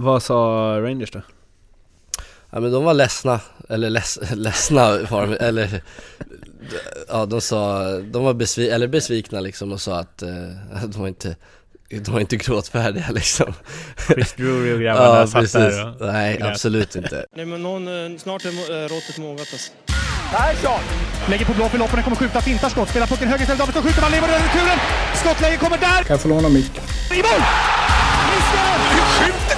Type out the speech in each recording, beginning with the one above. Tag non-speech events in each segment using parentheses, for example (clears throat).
Vad sa Rangers då? Ja men de var ledsna, eller leds, (laughs) ledsna var de, eller Ja de sa, de var besvi, eller besvikna liksom och sa att eh, de var inte de var inte gråtfärdiga liksom Chris Drury och (laughs) grabbarna Ja satt precis, där och... nej grät. absolut inte Nej men någon, eh, snart är eh, råttet mogat alltså. Persson! Lägger på blå för loppen, kommer skjuta, fintar skott, spelar pucken höger istället, Davidsson skjuter, man lever över returen! Skottläge kommer där! Kan jag få låna micken? I mål! Missar!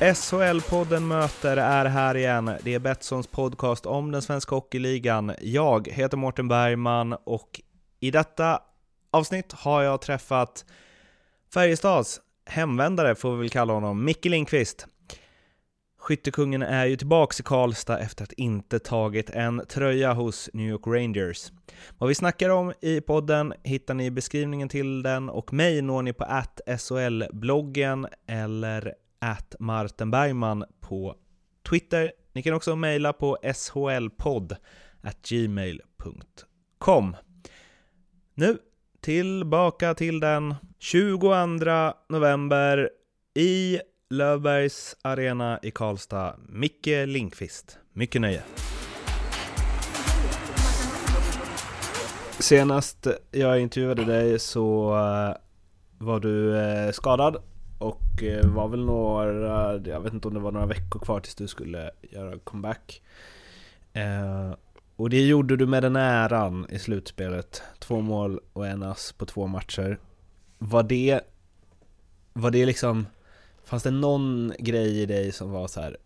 SHL-podden möter är här igen. Det är Betssons podcast om den svenska hockeyligan. Jag heter Mårten Bergman och i detta avsnitt har jag träffat Färjestads hemvändare, får vi väl kalla honom, Micke Lindqvist. Skyttekungen är ju tillbaks i Karlstad efter att inte tagit en tröja hos New York Rangers. Vad vi snackar om i podden hittar ni i beskrivningen till den och mig når ni på att SHL-bloggen eller at Martin Bergman på Twitter. Ni kan också mejla på shlpodd at gmail.com. Nu tillbaka till den 22 november i Löfbergs Arena i Karlstad. Micke Lindqvist. Mycket nöje. Senast jag intervjuade dig så eh, var du eh, skadad och eh, var väl några, jag vet inte om det var några veckor kvar tills du skulle göra comeback. Eh, och det gjorde du med den äran i slutspelet. Två mål och en ass på två matcher. Var det, var det liksom, fanns det någon grej i dig som var så här,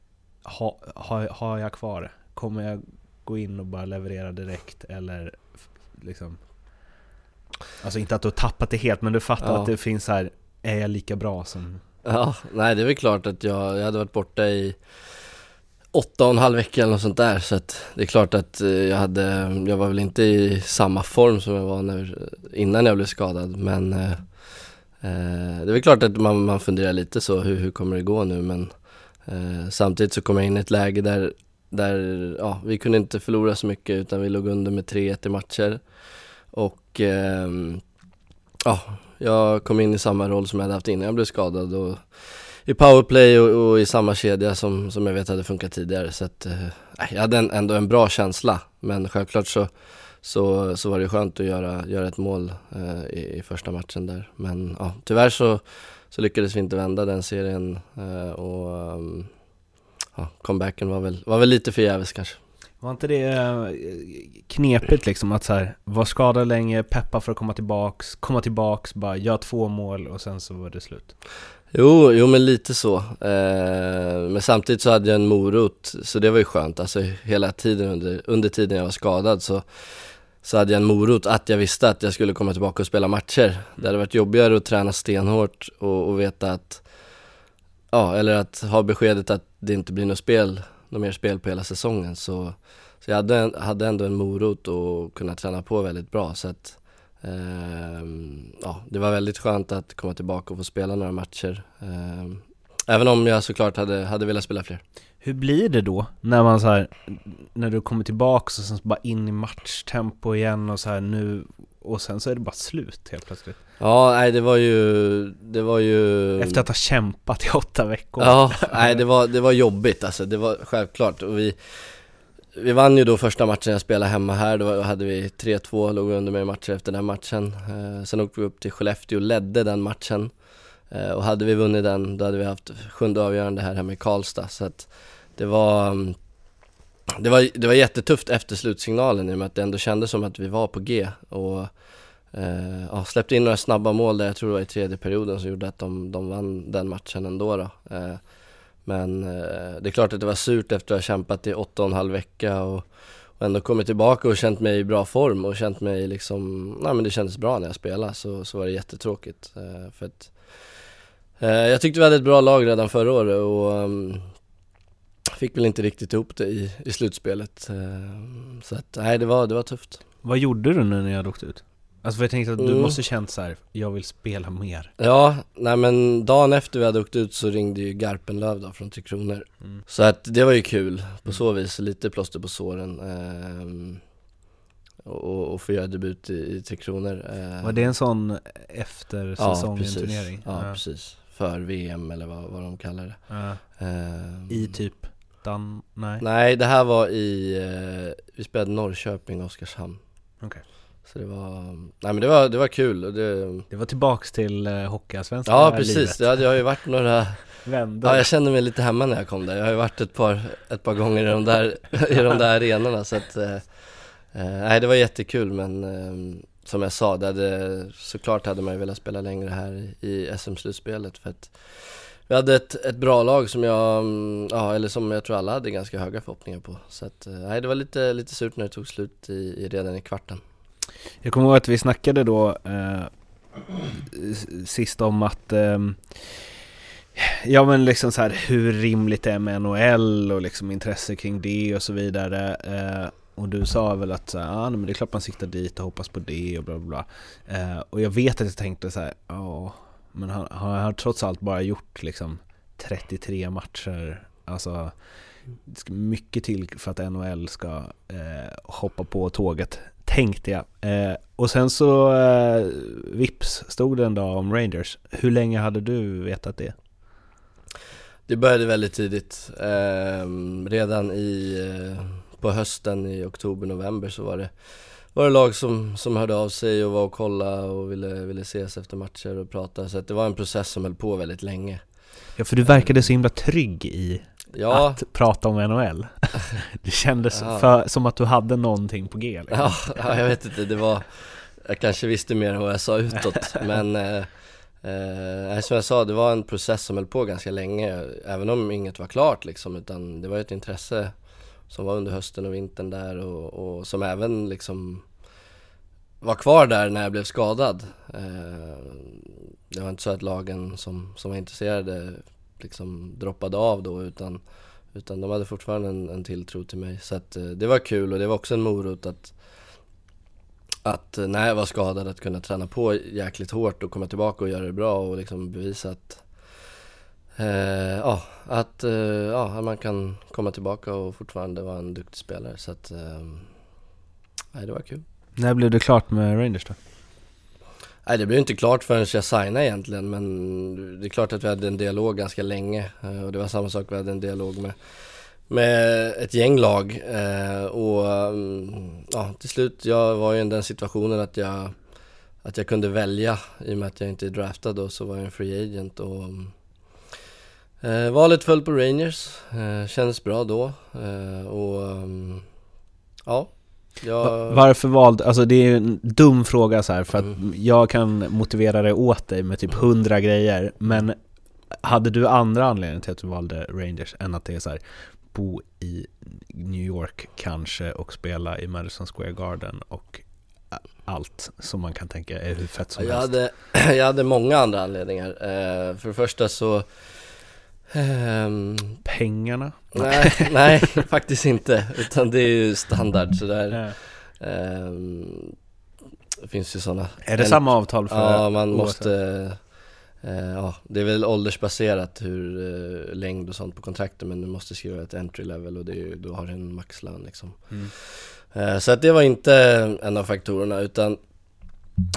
ha, ha, har jag kvar? Kommer jag gå in och bara leverera direkt eller liksom Alltså inte att du har tappat det helt men du fattar Ja. att det finns här är jag lika bra som Ja, nej det är väl klart att jag, jag hade varit borta i åtta och en halv vecka eller något sånt där så att det är klart att eh, jag hade, jag var väl inte i samma form som jag var när, innan jag blev skadad men eh, eh, det är väl klart att man, man funderar lite så, hur, hur kommer det gå nu men eh, samtidigt så kom jag in i ett läge där, där ja, vi kunde inte förlora så mycket utan vi låg under med 3-1 i matcher. Och eh, ja, jag kom in i samma roll som jag hade haft innan jag blev skadad och i powerplay och, och i samma kedja som, som jag vet hade funkat tidigare. Så att eh, jag hade en, ändå en bra känsla. Men självklart så, så, så var det skönt att göra, göra ett mål eh, i, i första matchen där. Men ja, tyvärr så, så lyckades vi inte vända den serien eh, och mm, ja, comebacken var väl, var väl lite förgäves kanske. Var inte det eh, knepigt liksom att så här, vara skadad länge, peppa för att komma tillbaks, komma tillbaks, bara göra två mål och sen så var det slut? Jo, jo men lite så. Eh, men samtidigt så hade jag en morot, så det var ju skönt. Alltså hela tiden under, under tiden jag var skadad så, så hade jag en morot att jag visste att jag skulle komma tillbaka och spela matcher. Det hade varit jobbigare att träna stenhårt och, och veta att, ja, eller att ha beskedet att det inte blir något spel, något mer spel på hela säsongen. Så, så jag hade, hade ändå en morot och kunna träna på väldigt bra. Så att, eh, ja, det var väldigt skönt att komma tillbaka och få spela några matcher. Eh, även om jag såklart hade, hade velat spela fler. Hur blir det då när man så här, när du kommer tillbaka och sen bara in i matchtempo igen och så här nu och sen så är det bara slut helt plötsligt? Ja, nej det var ju, det var ju Efter att ha kämpat i åtta veckor? Ja, nej det var, det var jobbigt alltså, det var självklart. Och vi Vi vann ju då första matchen jag spelade hemma här, då hade vi 3-2, låg under med matcher efter den matchen. Eh, Sen åkte vi upp till Skellefteå och ledde den matchen. Eh, Och hade vi vunnit den, då hade vi haft sjunde avgörande här hemma i Karlstad. Så att Det var mm, det var, det var jättetufft efter slutsignalen i och med att det ändå kändes som att vi var på G och eh, ja, släppte in några snabba mål där, jag tror det var i tredje perioden som gjorde att de, de vann den matchen ändå då. Eh, men eh, det är klart att det var surt efter att ha kämpat i åtta och en halv vecka och, och ändå kommit tillbaka och känt mig i bra form och känt mig liksom, nej men det kändes bra när jag spelade så, så var det jättetråkigt. Eh, för att, eh, jag tyckte vi hade ett bra lag redan förra året och um, fick väl inte riktigt ihop det i, i slutspelet. Eh, så att nej, det var, det var tufft. Vad gjorde du nu när jag hade åkt ut? Alltså för jag tänkte att du Mm. måste känt så här, jag vill spela mer. Ja, nej men dagen efter vi hade åkt ut så ringde ju Garpenlöv då från Tre Kronor Mm. Så att det var ju kul på så vis, lite plåster på såren ehm, och, och få göra debut i, i Tre Kronor eh, Var det en sån efter ja, säsongen precis. turnering? Ja, precis, för VM eller vad, vad de kallar det Ja. Ehm, I typ Dan... Nej. Nej, det här var i, eh, vi spelade Norrköping och Oskarshamn Okej. Så det var, nej men det var, det var kul det, Det var tillbaks till uh, Hockeyallsvenska Ja precis, livet. det hade, jag har ju varit några Vände. Ja jag kände mig lite hemma när jag kom där, jag har ju varit ett par, ett par gånger i de där, i de där arenorna så att eh, eh, Nej det var jättekul men eh, som jag sa, det hade, såklart hade man ju velat spela längre här i, i SM-slutspelet för att vi hade ett, ett bra lag som jag, mm, ja eller som jag tror alla hade ganska höga förhoppningar på. Så att, eh, nej det var lite, lite surt när det tog slut i, i redan i kvarten. Jag kommer ihåg att vi snackade då eh, sist om att eh, Ja men liksom så här hur rimligt det är med NHL och liksom intresse kring det och så vidare. Eh, Och du sa väl att så här, ah, men det är klart man siktar dit och hoppas på det och bla bla bla. Eh, Och jag vet att jag tänkte så här, ja men han, han har trots allt bara gjort liksom 33 matcher Alltså mycket till för att NHL ska eh, hoppa på tåget Tänkte jag. Eh, och sen så eh, vips stod det en dag om Rangers. Hur länge hade du vetat det? Det började väldigt tidigt, eh, redan i, eh, på hösten i oktober, november så var det, var det lag som, som hörde av sig och var och kolla och ville, ville ses efter matcher och prata så det var en process som höll på väldigt länge Ja, för du verkade så himla trygg i Ja, att prata om NHL. (laughs) Det kändes Ja. för, som att du hade någonting på G. Liksom. ja, ja, jag vet inte, det var, jag kanske visste mer än vad jag sa utåt (laughs) men eh, eh, som jag sa, det var en process som höll på ganska länge, även om inget var klart liksom, utan det var ett intresse som var under hösten och vintern där och, och som även liksom var kvar där när jag blev skadad. Eh, det var inte så att lagen som, som var intresserade liksom droppade av då utan, utan de hade fortfarande en, en tilltro till mig. Så att eh, det var kul och det var också en morot att att eh, när jag var skadad att kunna träna på jäkligt hårt och komma tillbaka och göra det bra och liksom bevisa att eh, ja, att, eh, ja, man kan komma tillbaka och fortfarande vara en duktig spelare så att eh, det var kul. När blev det klart med Rangers då? Nej det blev inte klart förrän jag signade egentligen men det är klart att vi hade en dialog ganska länge eh, och det var samma sak, vi hade en dialog med, med ett gäng lag eh, och mm, ja, till slut, jag var ju i den situationen att jag, att jag kunde välja i och med att jag inte är draftad och så var jag en free agent och eh, valet föll på Rangers, eh, kändes bra då eh, och mm, ja, jag... Va- Varför valde, alltså det är en dum fråga så här för att Mm. jag kan motivera det åt dig med typ hundra grejer men hade du andra anledningar till att du valde Rangers än att det är så här bo i New York kanske och spela i Madison Square Garden och allt som man kan tänka är hur fett som Jag helst. hade, (clears throat) jag hade många andra anledningar. Eh, för det första så... ehm, Pengarna? nej, (laughs) nej, faktiskt inte. Utan det är ju standard sådär. Ja. Ehm, det finns ju sådana. Är det samma avtal för Ja, man måste... eh, ja, det är väl åldersbaserat hur eh, längd och sånt på kontrakten men du måste skriva ett entry level och det är då har du en maxlön liksom. Mm. Eh, Så att det var inte en av faktorerna utan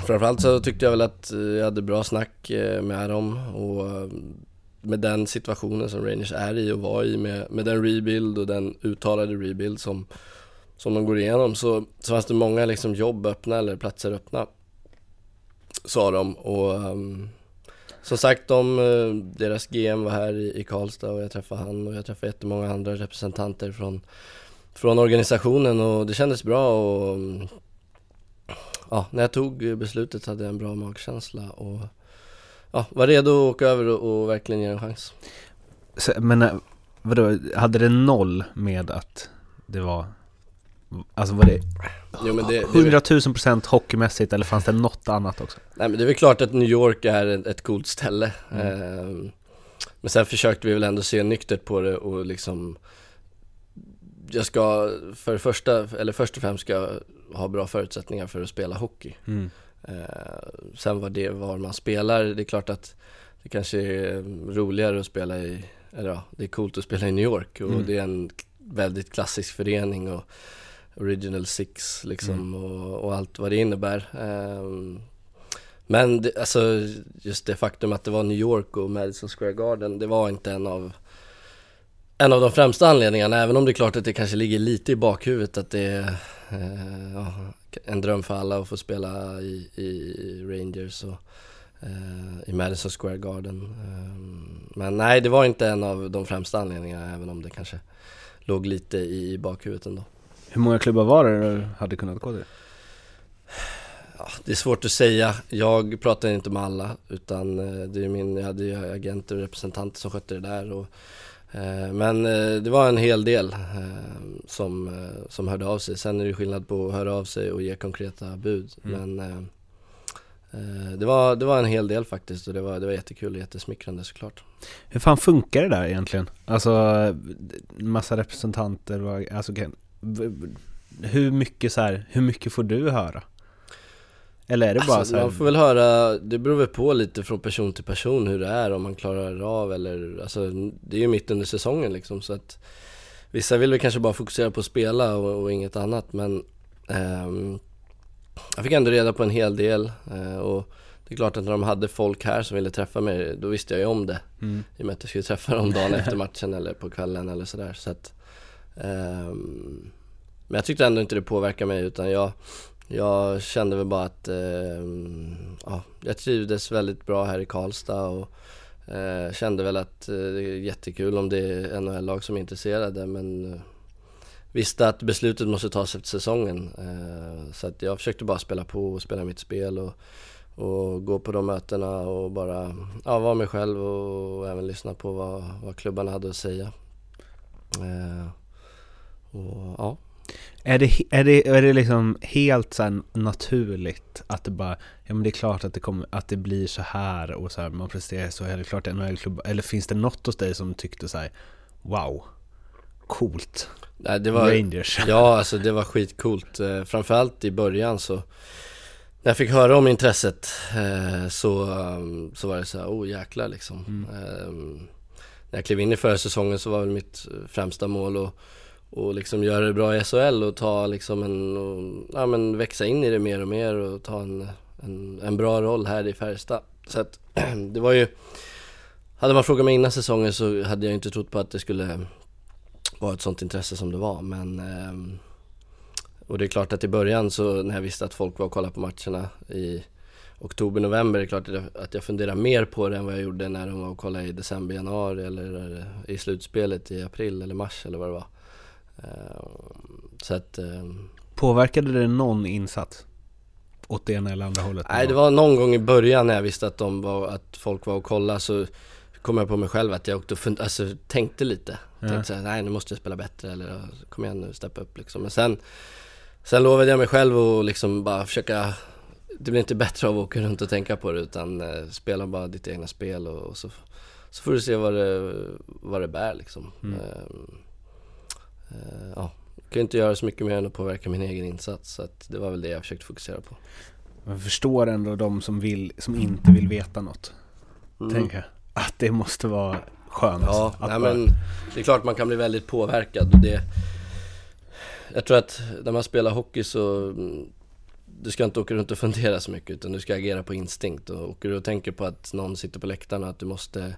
Framförallt så tyckte jag väl att jag hade bra snack med dem och med den situationen som Rangers är i och var i med, med den rebuild och den uttalade rebuild som, som de går igenom så, så fanns det många liksom jobb öppna eller platser öppna Sa de. Och um, som sagt de, eh, deras GM var här i, i Karlstad och jag träffade han och jag träffade jättemånga andra representanter från från organisationen och det kändes bra och ja, när jag tog beslutet hade jag en bra magkänsla och ja, var redo att åka över och, och verkligen ge en chans. Så, Men eh, vadå, hade det noll med att det var Alltså var det Jo, men det, det, är väl- 100 000 procent hockeymässigt eller fanns det något annat också? nej, men det är väl klart att New York är ett, coolt ställe. Mm. Ehm, men sen försökte vi väl ändå se nyktert på det och liksom Jag ska, för det första, eller först och främst ska jag har bra förutsättningar för att spela hockey. Mm. Eh, sen vad det var man spelar, det är klart att det kanske är roligare att spela i, eller ja, det är coolt att spela i New York och Mm. det är en väldigt klassisk förening och Original Six liksom Mm. och, och allt vad det innebär. Ehm, men det, alltså just det faktum att det var New York och Madison Square Garden, det var inte en av en av de främsta anledningarna, även om det är klart att det kanske ligger lite i bakhuvudet att det eh, ja, en dröm för alla att få spela i, i Rangers och eh, i Madison Square Garden. Eh, men nej, det var inte en av de främsta anledningarna, även om det kanske låg lite i, i bakhuvudet ändå. Hur många klubbar var det du hade kunnat gå till? Ja, det är svårt att säga. Jag pratade inte med alla utan eh, det är min, jag hade ju agenter och representanter som skötte det där. Och, men eh, det var en hel del eh, som, eh, som hörde av sig. Sen är det skillnad på att höra av sig och ge konkreta bud. Mm. Men eh, eh, det, var, det var en hel del faktiskt och det var, det var jättekul och jättesmickrande såklart. Hur fan funkar det där egentligen? Alltså, massa representanter alltså, hur mycket så här, hur mycket får du höra? Eller är det bara Alltså, så här, man får väl höra, det beror väl på lite från person till person hur det är, om man klarar av eller, alltså det är ju mitt under säsongen liksom så att Vissa vill väl kanske bara fokusera på att spela och, och inget annat men ehm, Jag fick ändå reda på en hel del eh, och det är klart att när de hade folk här som ville träffa mig, då visste jag ju om det Mm. i och med att jag skulle träffa dem dagen (laughs) efter matchen eller på kvällen eller sådär så att ehm, Men jag tyckte ändå inte det påverkade mig utan jag jag kände väl bara att ehm, ja, jag trivdes väldigt bra här i Karlstad och eh, kände väl att eh, det är jättekul om det är NHL-lag som är intresserade men eh, Visste att beslutet måste tas efter säsongen eh, så att jag försökte bara spela på och spela mitt spel och, och gå på de mötena och bara ja, vara mig själv och även lyssna på vad, vad klubbarna hade att säga. Eh, och ja, är, det, är, det, är det liksom helt så här naturligt att det bara, ja men det är klart att det, kommer, att det blir så här och så här, man presterar så, är det klart att NHL-klubbar, eller finns det något hos dig som tyckte så här, wow, coolt, nej, det var, Rangers? (laughs) Ja, alltså det var skitcoolt. Eh, framförallt i början så när jag fick höra om intresset eh, så, så var det så här, oh jäklar liksom. Eh, när jag klev in i förra säsongen så var väl mitt eh, främsta mål att och liksom göra det bra i SHL och ta liksom en, och, ja men växa in i det mer och mer och ta en, en, en bra roll här i Färjestad. Så att (clears throat) det var ju, hade man frågat mig innan säsongen så hade jag inte trott på att det skulle vara ett sånt intresse som det var men ehm, Och det är klart att i början så när jag visste att folk var och kollade på matcherna i oktober, november, det är klart att jag, att jag funderar mer på det än vad jag gjorde när de var och kollade i december, januari eller i slutspelet i april eller mars eller vad det var. Ehm, Så att, ehm, Påverkade det någon insats? Åt det ena eller andra hållet? nej det var någon gång i början när jag visste att, de var, att folk var och kollade så kom jag på mig själv att jag åkte och fund- alltså, tänkte lite. Ja. Tänkte såhär, nej nu måste jag spela bättre eller kom igen nu, steppa upp liksom. Men sen, sen lovade jag mig själv att liksom bara försöka Det blir inte bättre av att åka runt och tänka på det utan eh, spela bara ditt egna spel och, och så, så får du se vad det, vad det bär liksom. Mm. Ehm, eh, ja, jag kan inte göra så mycket mer än att påverka min egen insats så att det var väl det jag försökte fokusera på. Man förstår ändå de som, vill, som inte vill veta något. Mm. Tänker jag. Att det måste vara skönt. Ja, att nej bara- men det är klart man kan bli väldigt påverkad det Jag tror att när man spelar hockey så mm, Du ska inte åka runt och fundera så mycket utan du ska agera på instinkt och åker du och tänker på att någon sitter på läktaren och att du måste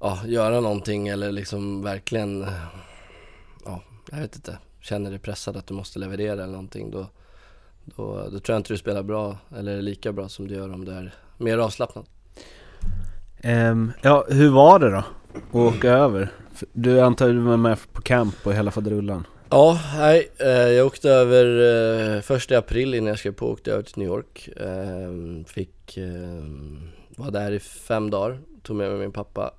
Ja, göra någonting eller liksom verkligen jag vet inte Känner dig pressad att du måste leverera eller någonting då då, då tror jag inte du spelar bra eller lika bra som du gör om du är mer avslappnad Ehm, ja, hur var det då? Att åka över? Du antar du var med på camp och hela faderullan? Ja, nej, eh, jag åkte över eh, första april innan jag skrev på, åkte över till New York. Eh, fick eh, vara där i fem dagar, tog med mig min pappa.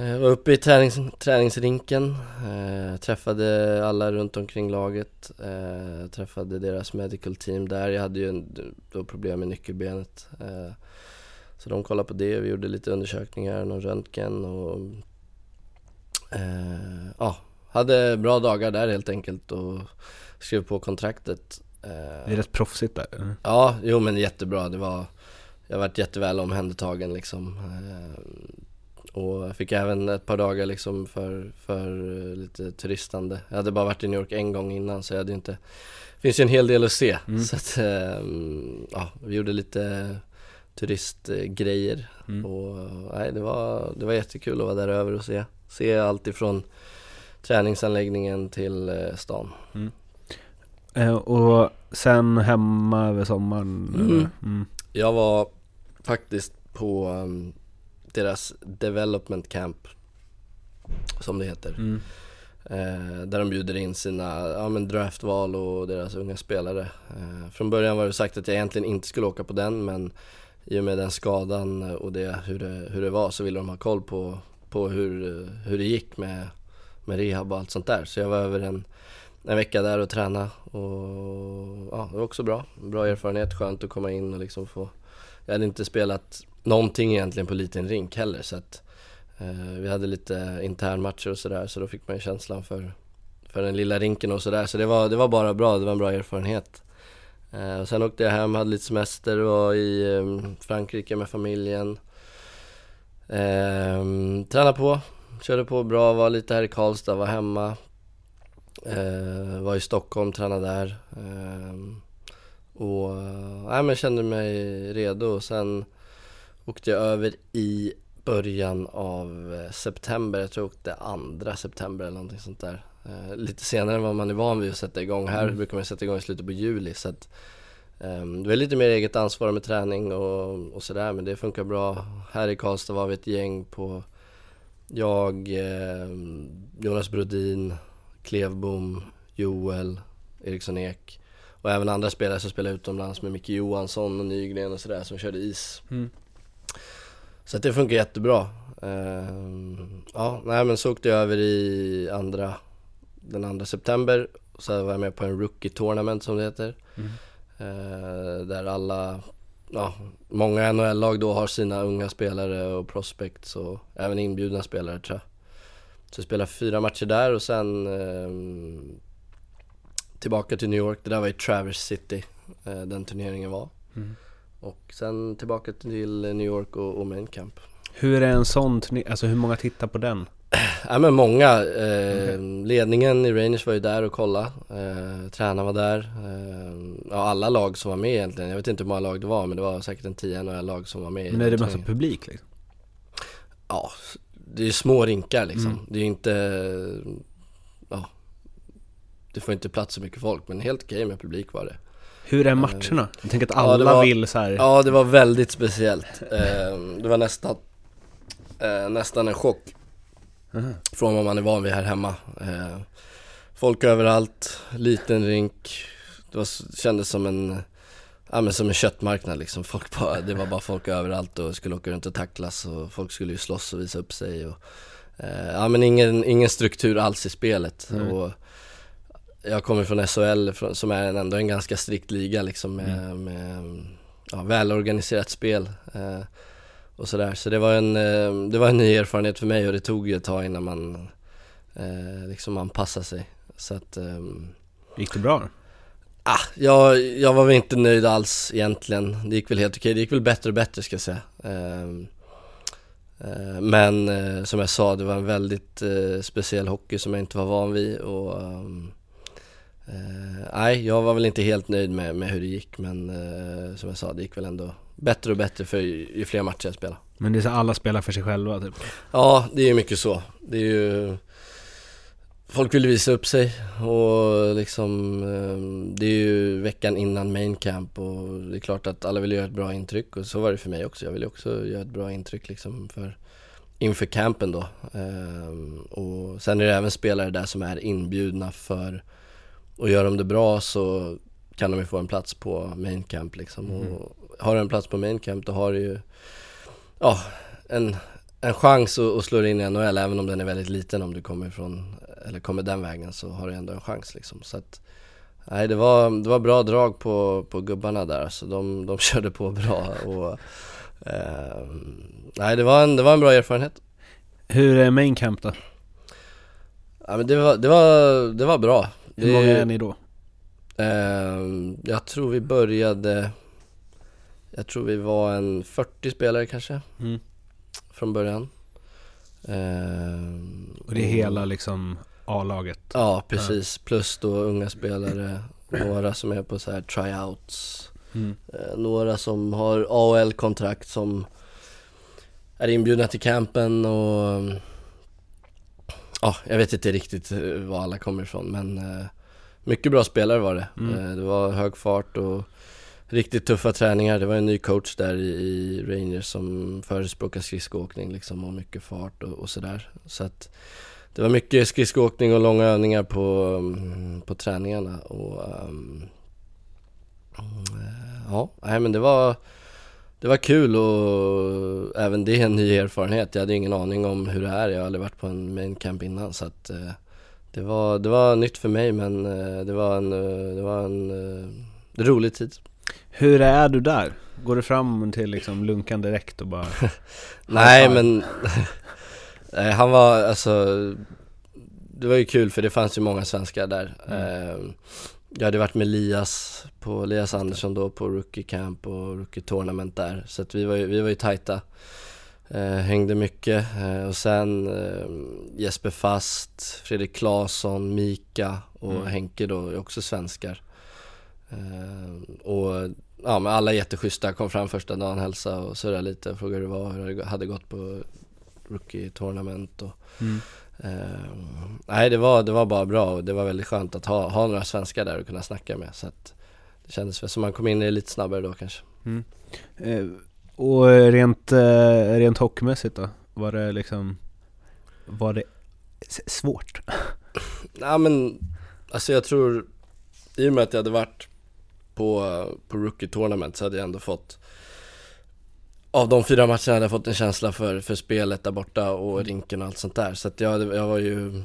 Eh, eh, var uppe i tränings, träningsrinken, eh, träffade alla runt omkring laget, eh, träffade deras medical team där. Jag hade ju en, då problem med nyckelbenet. Eh, så de kollade på det, vi gjorde lite undersökningar, någon röntgen och eh, ja, hade bra dagar där helt enkelt och skrev på kontraktet. Eh, Det är rätt proffsigt där. eller? Ja, jo men jättebra. Det var, jag varit jätteväl omhändertagen liksom. Och jag fick även ett par dagar liksom för, för eh, lite turistande. Jag hade bara varit i New York en gång innan så jag hade inte Det finns ju en hel del att se. Så att, eh, ja, vi gjorde lite turistgrejer. Mm. Och nej, det var, det var jättekul att vara där över och se. Se allt ifrån träningsanläggningen till eh, stan. Eh, och sen hemma över sommaren? Mm. Mm. Jag var faktiskt på um, deras development camp Som det heter Mm. eh, Där de bjuder in sina ja, men draftval och deras unga spelare eh, Från början var det sagt att jag egentligen inte skulle åka på den men I och med den skadan och det, hur, det, hur det var så ville de ha koll på, på hur, hur det gick med, med rehab och allt sånt där Så jag var över en, en vecka där och träna och ja, det var också bra. Bra erfarenhet, skönt att komma in och liksom få Jag hade inte spelat någonting egentligen på liten rink heller så att eh, Vi hade lite internmatcher och sådär så då fick man ju känslan för För den lilla rinken och sådär. Så det var, det var bara bra, det var en bra erfarenhet. Eh, och Sen åkte jag hem, hade lite semester, var i eh, Frankrike med familjen. Eh, Tränade på, körde på bra, var lite här i Karlstad, var hemma. Eh, var i Stockholm, tränade där. Eh, och äh, men kände mig redo. Och sen åkte jag över i början av eh, september, jag tror jag åkte andra september eller någonting sånt där. Eh, lite senare än vad man är van vid att sätta igång. Här brukar man sätta igång i slutet på juli så att eh, det är lite mer eget ansvar med träning och, och sådär men det funkar bra. Här i Karlstad var vi ett gäng på jag, eh, Jonas Brodin, Klevbom, Joel, Eriksson Ek och även andra spelare som spelar utomlands med Micke Johansson och Nygren och sådär som körde is. Mm. Så det funkar jättebra. Ehm, ja, nej men så åkte jag över i andra, den andra september. Så var jag med på en rookie tournament som det heter. Eh, där alla, ja, många NHL-lag då har sina unga spelare och prospects och även inbjudna spelare tror jag. Så jag spelade fyra matcher där och sen ehm, tillbaka till New York. Det där var i Traverse City, eh, den turneringen var. Och sen tillbaka till New York och, och main camp. Hur är en sån turné, alltså hur många tittar på den? (clears throat) Ja men många, eh, ledningen i Rangers var ju där och kolla, eh, tränaren var där, eh, ja alla lag som var med egentligen, jag vet inte hur många lag det var men det var säkert en 10 NHL-lag som var med Men är det massa publik liksom? Ja, det är ju små rinkar liksom, Mm. det är inte, ja Det får inte plats så mycket folk men helt okej med publik var det Hur är matcherna? Jag tänker att Ja, det alla var- vill så här. Ja det var väldigt speciellt, eh, det var nästan, eh, nästan en chock Mhm. Från vad man är van vid här hemma eh, Folk överallt, liten rink Det var, kändes som en, ja men som en köttmarknad liksom folk bara, Det var bara folk överallt och skulle åka runt och tacklas och folk skulle ju slåss och visa upp sig och eh, Ja men ingen, ingen struktur alls i spelet Mm. och Jag kommer från SHL som är ändå en ganska strikt liga liksom med, med ja, välorganiserat spel eh, och sådär. Så det var, en, eh, det var en ny erfarenhet för mig och det tog ett tag innan man eh, liksom anpassade sig. Så att, ehm, Gick det bra? ah, jag, jag var väl inte nöjd alls egentligen. Det gick väl helt okej, det gick väl bättre och bättre ska jag säga. Ehm, eh, men eh, som jag sa, det var en väldigt eh, speciell hockey som jag inte var van vid och ehm, eh, Nej, jag var väl inte helt nöjd med, med hur det gick men eh, som jag sa, det gick väl ändå bättre och bättre för ju, ju fler matcher jag spelade. Men det är så alla spelar för sig själva typ? Ja, det är ju mycket så. Det är ju Folk vill visa upp sig och liksom eh, Det är ju veckan innan main camp och det är klart att alla vill göra ett bra intryck och så var det för mig också. Jag vill ju också göra ett bra intryck liksom för Inför campen då. Eh, Och sen är det även spelare där som är inbjudna för Och gör de det bra så kan de ju få en plats på main camp liksom. Och har du en plats på main camp då har du ju Ja, en, en chans att, att slå in i NHL även om den är väldigt liten om du kommer från eller kommer den vägen så har du ändå en chans liksom. Så att, nej det var, det var bra drag på, på gubbarna där så de, de (laughs) körde på bra och eh, Nej det var, en, det var en bra erfarenhet. Hur är main camp då? Ja men det var, det var, det var bra. Hur många är ni då? Ehm, jag tror vi började, jag tror vi var en 40 spelare kanske Mm. från början. Ehm, Och det är hela liksom A-laget? Ja precis, plus då unga spelare, några som är på så här tryouts, Mm. eh, några som har AHL-kontrakt som är inbjudna till campen och ja, jag vet inte riktigt eh, var alla kommer ifrån men eh, mycket bra spelare var det. Mm. Eh, det var hög fart och riktigt tuffa träningar. Det var en ny coach där i, Rangers som förespråkar skridskoåkning liksom och mycket fart och, och sådär. Så att det var mycket skridskoåkning och långa övningar på, mm, på träningarna och eh, ja, nej men det var det var kul och även det är en ny erfarenhet. Jag hade ingen aning om hur det är. Jag har aldrig varit på en main camp innan så att eh, det var, det var nytt för mig men eh, det var en, eh, det var en rolig tid. Hur är du där? Går du fram till liksom lunkan direkt och bara (laughs) Nej men (laughs) han var alltså Det var ju kul för det fanns ju många svenskar där Mm. eh, Jag hade varit med Lias på Lias Andersson då på Rookie Camp och Rookie Tournament där Så att vi var ju, vi var ju tajta eh, Hängde mycket eh, och sen eh, Jesper Fast, Fredrik Claesson, Mika och Mm. Henke då är också svenskar eh, Och ja men alla jätteschyssta, kom fram första dagen, hälsade och surrade lite, frågade hur det var, hur det hade gått på Rookie Tournament och Mm. Eh, Nej det var, det var bara bra och det var väldigt skönt att ha, ha några svenskar där och kunna snacka med så att Det kändes väl som man kom in i det lite snabbare då kanske Eh, och rent, eh, rent hockeymässigt då? Var det liksom Var det svårt? (laughs) Nej men, alltså jag tror I och med att jag hade varit på, på Rookie Tournament så hade jag ändå fått Av de fyra matcherna hade jag fått en känsla för, för spelet där borta och rinken och allt sånt där. Så att jag, jag var ju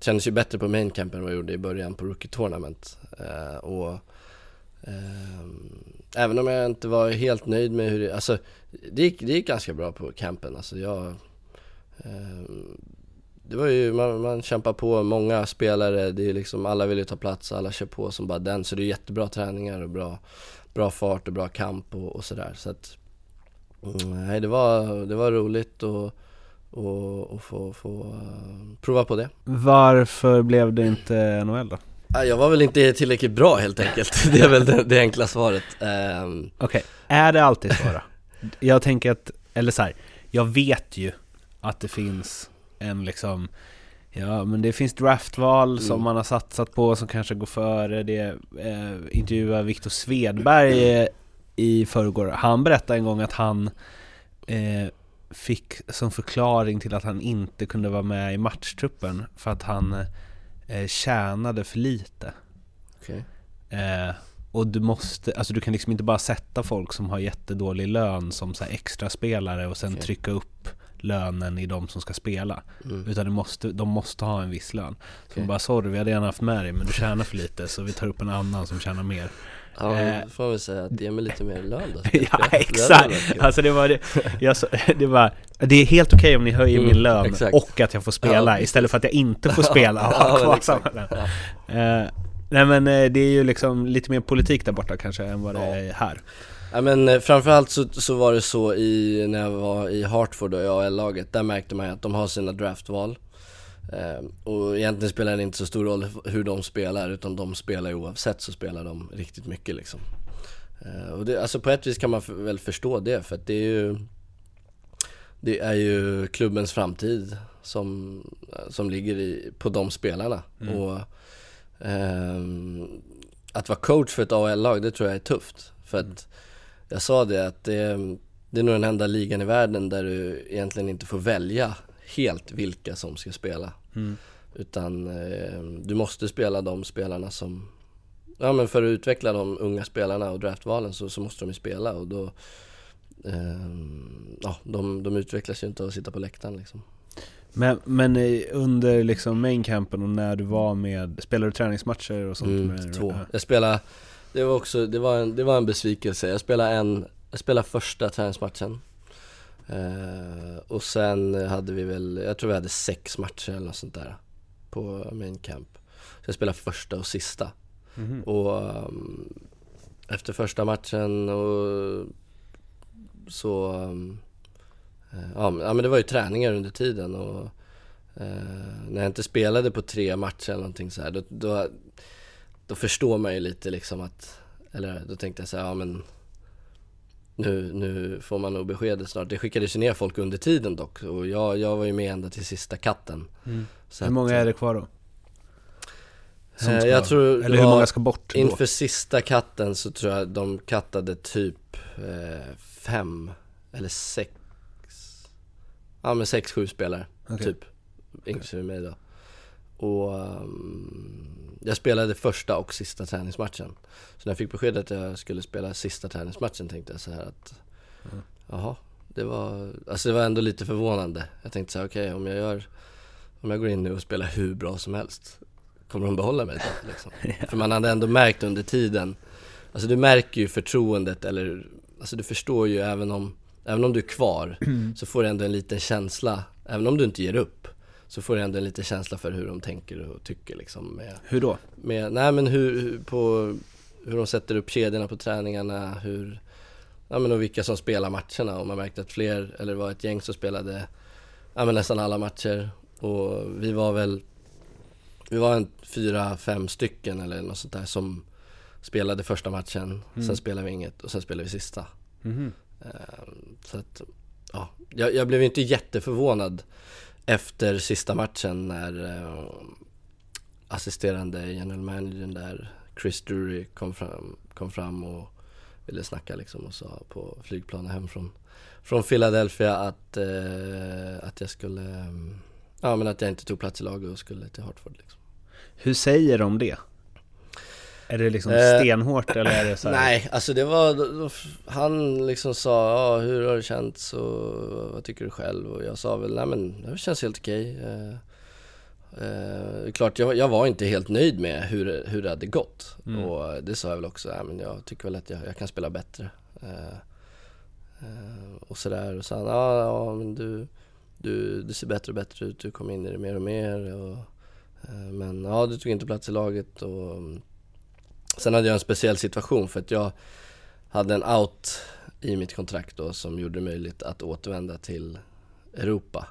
Kändes ju bättre på main camp än vad jag gjorde i början på Rookie Tournament eh, Och ehm, Även om jag inte var helt nöjd med hur det, alltså det gick, det gick ganska bra på campen. Alltså jag ehm, det var ju, man, man kämpar på, många spelare, det är liksom, alla vill ju ta plats, alla kör på som bara den. Så det är jättebra träningar och bra, bra fart och bra kamp och, och sådär. Så att, mm, nej det var, det var roligt och, och, och få, få eh, prova på det. Varför blev det inte NHL då? Ja, Jag var väl inte tillräckligt bra helt enkelt, (laughs) det är väl det, det enkla svaret. Ehm, Okej, är det alltid så då? Jag tänker att, eller så här, jag vet ju att det finns en liksom Ja men det finns draftval som Mm. man har satsat på som kanske går före det eh, Intervjuade Viktor Svedberg eh, i förrgår Han berättade en gång att han eh, Fick som förklaring till att han inte kunde vara med i matchtruppen För att han eh, tjänade för lite okej. Eh, och du måste, alltså du kan liksom inte bara sätta folk som har jättedålig lön som så extra spelare och sen Okej. trycka upp lönen i de som ska spela. Mm. Utan måste, de måste ha en viss lön. Så de bara sorry, vi hade gärna haft med dig men du tjänar för lite så vi tar upp en annan som tjänar mer. Ja, Eh. då får man väl säga att ge mig lite mer lön då. (laughs) ja Det exakt! kul. Alltså det var det, jag, (laughs) det var, det är helt okej om ni höjer Mm, min lön exakt. och att jag får spela Ja. istället för att jag inte får (laughs) spela och ha kvar samma lön. Eh, nej men eh, det är ju liksom lite mer politik där borta kanske än vad det är här. Ja men eh, framförallt så, så var det så i, när jag var i Hartford och i AL-laget, där märkte man att de har sina draftval eh, Och egentligen spelar det inte så stor roll hur de spelar, utan de spelar ju oavsett så spelar de riktigt mycket liksom. Eh, Och det, alltså på ett vis kan man väl förstå det, för att det är ju Det är ju klubbens framtid som, som ligger i, på de spelarna. Och ehm, Att vara coach för ett AL-lag, det tror jag är tufft. För att jag sa det att det, det är nog den enda ligan i världen där du egentligen inte får välja helt vilka som ska spela. Utan eh, du måste spela de spelarna som, ja men för att utveckla de unga spelarna och draftvalen så, så måste de ju spela och då, eh, ja de, de utvecklas ju inte av att sitta på läktaren liksom. Men, men eh, under liksom main campen och när du var med, spelade du träningsmatcher och sånt? Mm, med, två. Ja. Jag spelade, det var också, det var en, det var en besvikelse. Jag spelade en, jag spelade första träningsmatchen. Eh, och sen hade vi väl, jag tror vi hade sex matcher eller något sånt där. på main camp. Så jag spelade första och sista. Mhm. Och um, efter första matchen och så, um, ja, men, det var ju träningar under tiden och eh, när jag inte spelade på tre matcher eller någonting så här, då, då, då förstår man ju lite liksom att, eller då tänkte jag så här, ja men nu, nu får man nog beskedet snart. Det skickades ju ner folk under tiden dock och jag, jag var ju med ända till sista katten. Så Hur att, många är det kvar då? Eh, ska- jag tror eller hur många ska bort då? Inför sista katten så tror jag de kattade typ eh, fem eller sex Ja men sex, sju spelare Okej. typ Inklusive mig då Och um, jag spelade första och sista träningsmatchen. Så när jag fick beskedet att jag skulle spela sista träningsmatchen tänkte jag så här att Jaha, det var, alltså det var ändå lite förvånande. Jag tänkte så här, okej om jag gör Om jag går in nu och spelar hur bra som helst Kommer de behålla mig då liksom? (laughs) För man hade ändå märkt under tiden Alltså du märker ju förtroendet eller Alltså du förstår ju även om Även om du är kvar så får du ändå en liten känsla Även om du inte ger upp Så får du ändå en liten känsla för hur de tänker och tycker liksom med, Hur då? med Nej men hur, på, hur de sätter upp kedjorna på träningarna Hur Ja men och vilka som spelar matcherna. Och man märkte att fler, eller det var ett gäng som spelade Ja men nästan alla matcher. Och vi var väl Vi var en fyra, fem stycken eller något sånt där som Spelade första matchen, sen spelade vi inget och sen spelade vi sista. Ehm, Så att, ja, jag, jag blev inte jätteförvånad efter sista matchen när eh, assisterande general managern där, Chris Drury, kom fram, kom fram och ville snacka liksom och sa på flygplanet hem från, från Philadelphia att, eh, att jag skulle, eh, ja men att jag inte tog plats i laget och skulle till Hartford liksom. Hur säger de det? Är det liksom Eh, stenhårt eller är det så här? Nej, alltså det var, då- då- han liksom sa, ja hur har det känts och vad tycker du själv? Och jag sa väl, nej men det känns helt okej. Eh, eh, klart, jag, jag var inte helt nöjd med hur, hur det hade gått. Och det sa jag väl också, nej men jag tycker väl att jag, jag kan spela bättre. Eh, eh, och sådär, och så han, ja, ja men du, du, du ser bättre och bättre ut, du kommer in i det mer och mer. Och, men ja, du tog inte plats i laget och Sen hade jag en speciell situation för att jag hade en out i mitt kontrakt då som gjorde det möjligt att återvända till Europa.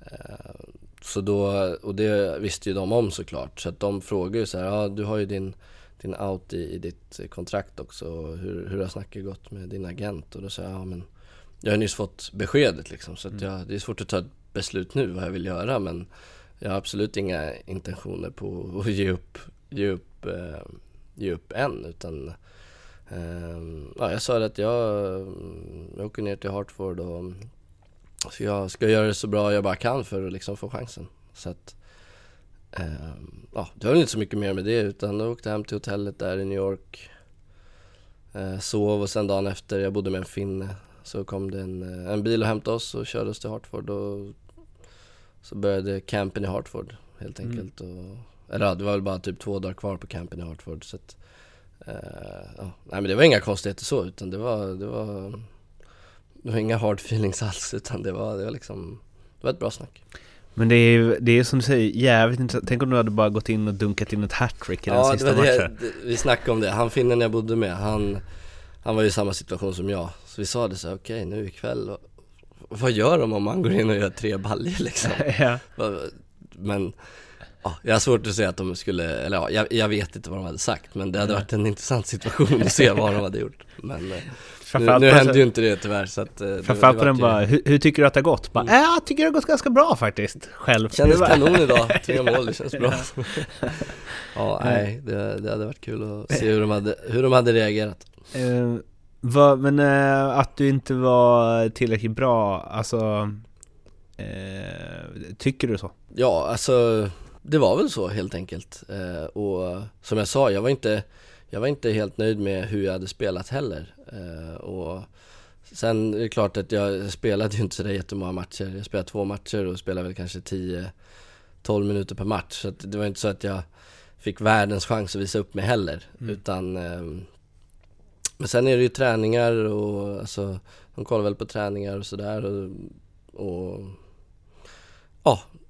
Eh, Så då, och det visste ju de om såklart, så att de frågade ju så här, ja du har ju din, din out i, i ditt kontrakt också, hur, hur har snacket gått med din agent? Och då sa jag, ja men jag har nyss fått beskedet liksom, så att jag, det är svårt att ta ett beslut nu vad jag vill göra men jag har absolut inga intentioner på att ge upp, ge upp, eh, ge upp än utan eh, ja, jag sa att jag, jag åker ner till Hartford och så jag ska göra det så bra jag bara kan för att liksom få chansen. Så att, eh, ja, det var inte så mycket mer med det utan jag åkte hem till hotellet där i New York. Eh, sov och sen dagen efter, jag bodde med en finne, så kom det en, eh, en bil och hämtade oss och körde oss till Hartford och så började campen i Hartford helt enkelt. Och, eller ja, det var väl bara typ två dagar kvar på campen i Hartford så att, eh, ja. Nej men det var inga konstigheter så utan det var, det var det var inga hard feelings (laughs) alls utan det var, det var liksom Det var ett bra snack Men det är ju, det är som du säger, jävligt intressant. Tänk om du hade bara gått in och dunkat in ett hattrick i den Ja sista det var det, matchen. det, vi snackade om det, han finnen jag bodde med, han Han var ju i samma situation som jag Så vi sa det så okej nu ikväll vad- Vad gör de om man går in och gör tre baljor liksom? (laughs) ja. Men ja, jag har svårt att säga att de skulle, eller ja, jag, jag vet inte vad de hade sagt Men det hade varit en intressant situation att se vad de hade gjort Men eh, nu, nu hände ju inte det tyvärr så att eh, Framförallt på den bara, hur, hur tycker du att det har gått? Bara, äh, jag tycker det har gått ganska bra faktiskt, själv. Kändes var- kanon idag, tre mål, det känns bra (laughs) Ja, nej, det, det hade varit kul att se hur de hade, hur de hade reagerat Eh, vad, men eh, att du inte var tillräckligt bra, alltså... Eh, tycker du så? Ja, alltså det var väl så helt enkelt. Eh, Och som jag sa, jag var inte Jag var inte helt nöjd med hur jag hade spelat heller. Eh, Och Sen är det klart att jag spelade ju inte sådär jättemånga matcher. Jag spelade två matcher och spelade väl kanske 10 12 minuter per match. Så det var inte så att jag Fick världens chans att visa upp mig heller. Utan ehm, Men sen är det ju träningar och alltså De kollar väl på träningar och sådär och, och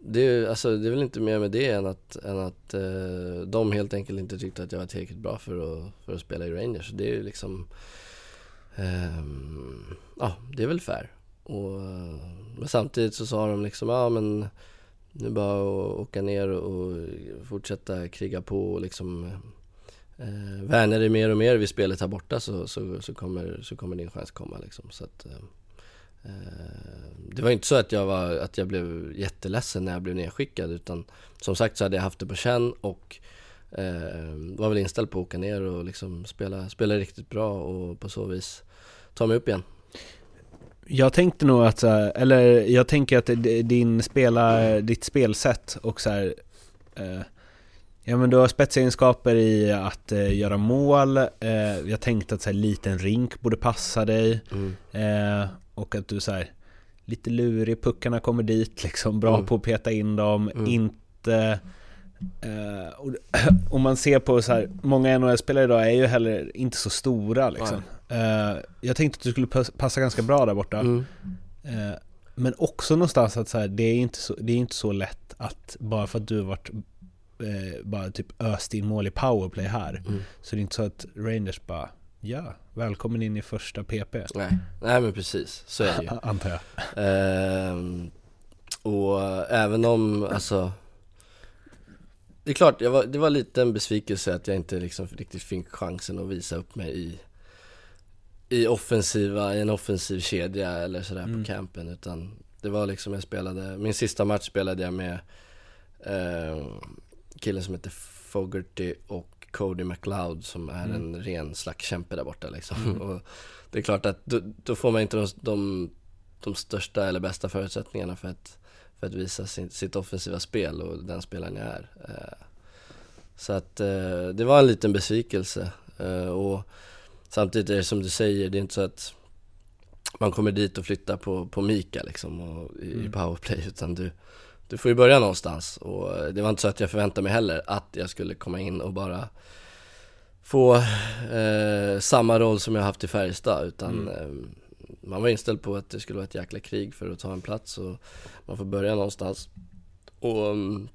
det, är, alltså, det är väl inte mer med det än att, än att eh, de helt enkelt inte tyckte att jag var tillräckligt bra för att, för att spela i Rangers. Det är ju liksom, eh, ja det är väl fair. Och, eh, men samtidigt så sa de liksom, ja men nu bara att åka ner och fortsätta kriga på och liksom eh, värna dig mer och mer vid spelet här borta så, så, så, kommer, så kommer din chans komma liksom. Så att, eh, Eh, det var inte så att jag, var, att jag blev jätteledsen när jag blev nedskickad utan som sagt så hade jag haft det på känn och eh, var väl inställd på att åka ner och liksom spela, spela riktigt bra och på så vis ta mig upp igen. Jag tänkte nog att, eller jag tänker att din spela, ditt spelsätt och så här, eh, Ja men du har spetsegenskaper i att eh, göra mål, eh, jag tänkte att så här, liten rink borde passa dig. Mm. Eh, och att du så lite lurig, puckarna kommer dit liksom, bra mm. på att peta in dem, mm. inte eh, och, (clears throat) och, man ser på så här, många NHL-spelare idag är ju heller inte så stora liksom. Eh, jag tänkte att du skulle passa ganska bra där borta. Mm. Eh, men också någonstans att så här, det, är inte så, det är inte så lätt att bara för att du har varit bara typ öst in mål i powerplay här, mm. så det är inte så att Rangers bara Ja, välkommen in i första PP. Nej, nej men precis, så är det ju. (laughs) Antar jag. Ehm, och även om, alltså Det är klart, var, det var lite en besvikelse att jag inte liksom riktigt fick chansen att visa upp mig i i offensiva, i en offensiv kedja eller sådär mm. på campen utan det var liksom jag spelade, min sista match spelade jag med eh, killen som heter Fogerty och Cody McLeod som är mm. en ren slagskämpe där borta liksom. Mm. Och det är klart att då, då får man inte de, de, de, största eller bästa förutsättningarna för att, för att visa sin, sitt offensiva spel och den spelaren jag är. Eh, så att eh, det var en liten besvikelse. Eh, och samtidigt är det som du säger, det är inte så att man kommer dit och flyttar på, på Mika liksom och, i, mm. powerplay utan du, du får ju börja någonstans och det var inte så att jag förväntade mig heller att jag skulle komma in och bara få eh, samma roll som jag haft i Färjestad utan mm. eh, man var inställd på att det skulle vara ett jäkla krig för att ta en plats och man får börja någonstans och mm,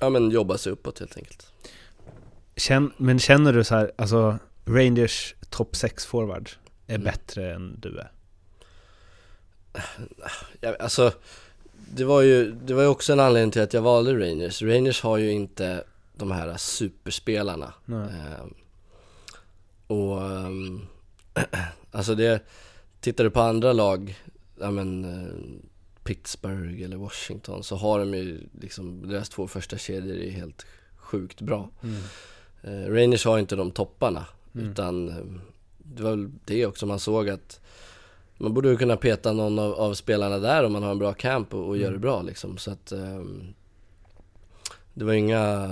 ja men jobba sig uppåt helt enkelt. Känn, men känner du så här, alltså Rangers topp 6 forward är mm. bättre än du är? Ja, alltså det var ju, det var ju också en anledning till att jag valde Rangers. Rangers har ju inte de här superspelarna. Eh, och um, (clears throat) alltså det, tittar du på andra lag, ja men uh, Pittsburgh eller Washington så har de ju liksom, deras två första kedjor är helt sjukt bra. Mm. Uh, Rangers har inte de topparna mm. utan uh, det var väl det också man såg att man borde ju kunna peta någon av, av, spelarna där om man har en bra camp och, och mm. gör det bra liksom. Så att um, det var inga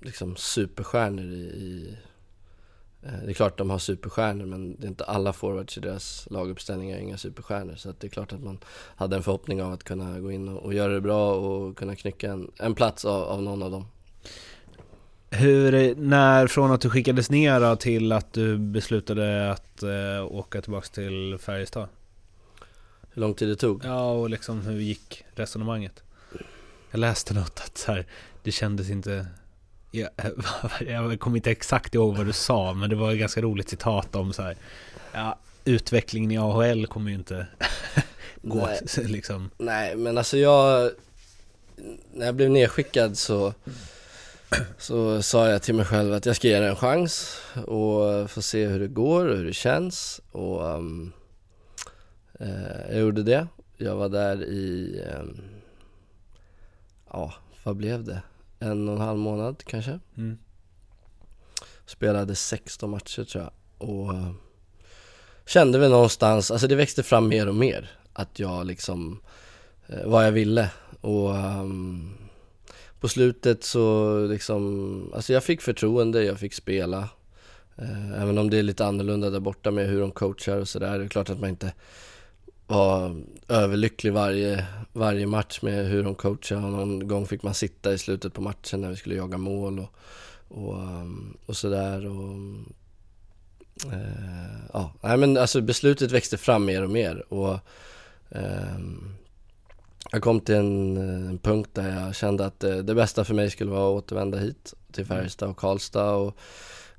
liksom superstjärnor i, i eh, det är klart de har superstjärnor men det är inte alla forwards i deras laguppställningar inga superstjärnor. Så det är klart att man hade en förhoppning av att kunna gå in och, och göra det bra och kunna knycka en, en plats av, av någon av dem. Hur, när från att du skickades ner till att du beslutade att äh, åka tillbaka till Färjestad? Hur lång tid det tog? Ja, och liksom hur gick resonemanget? Jag läste något att så här, det kändes inte... Jag, (laughs) jag kommer inte exakt ihåg vad du sa, men det var ett ganska roligt citat om så här, ja, utvecklingen i AHL kommer ju inte (laughs) gå Nej. liksom. Nej, men alltså jag... När jag blev nedskickad så (clears throat) så sa jag till mig själv att jag ska ge det en chans och få se hur det går och hur det känns och um, eh, jag gjorde det. Jag var där i, um, ja vad blev det? En och en halv månad kanske. Mm. Spelade 16 matcher tror jag och uh, kände väl någonstans, alltså det växte fram mer och mer att jag liksom, uh, vad jag ville och um, på slutet så liksom, alltså jag fick förtroende, jag fick spela. Eh, även om det är lite annorlunda där borta med hur de coachar och sådär. Det är klart att man inte var överlycklig varje, varje match med hur de coachar. Och någon gång fick man sitta i slutet på matchen när vi skulle jaga mål och, och, ehm, och sådär. Och, eh, ja, nej men alltså beslutet växte fram mer och mer. Och, eh, jag kom till en, en punkt där jag kände att det, det, bästa för mig skulle vara att återvända hit till mm. Färjestad och Karlstad och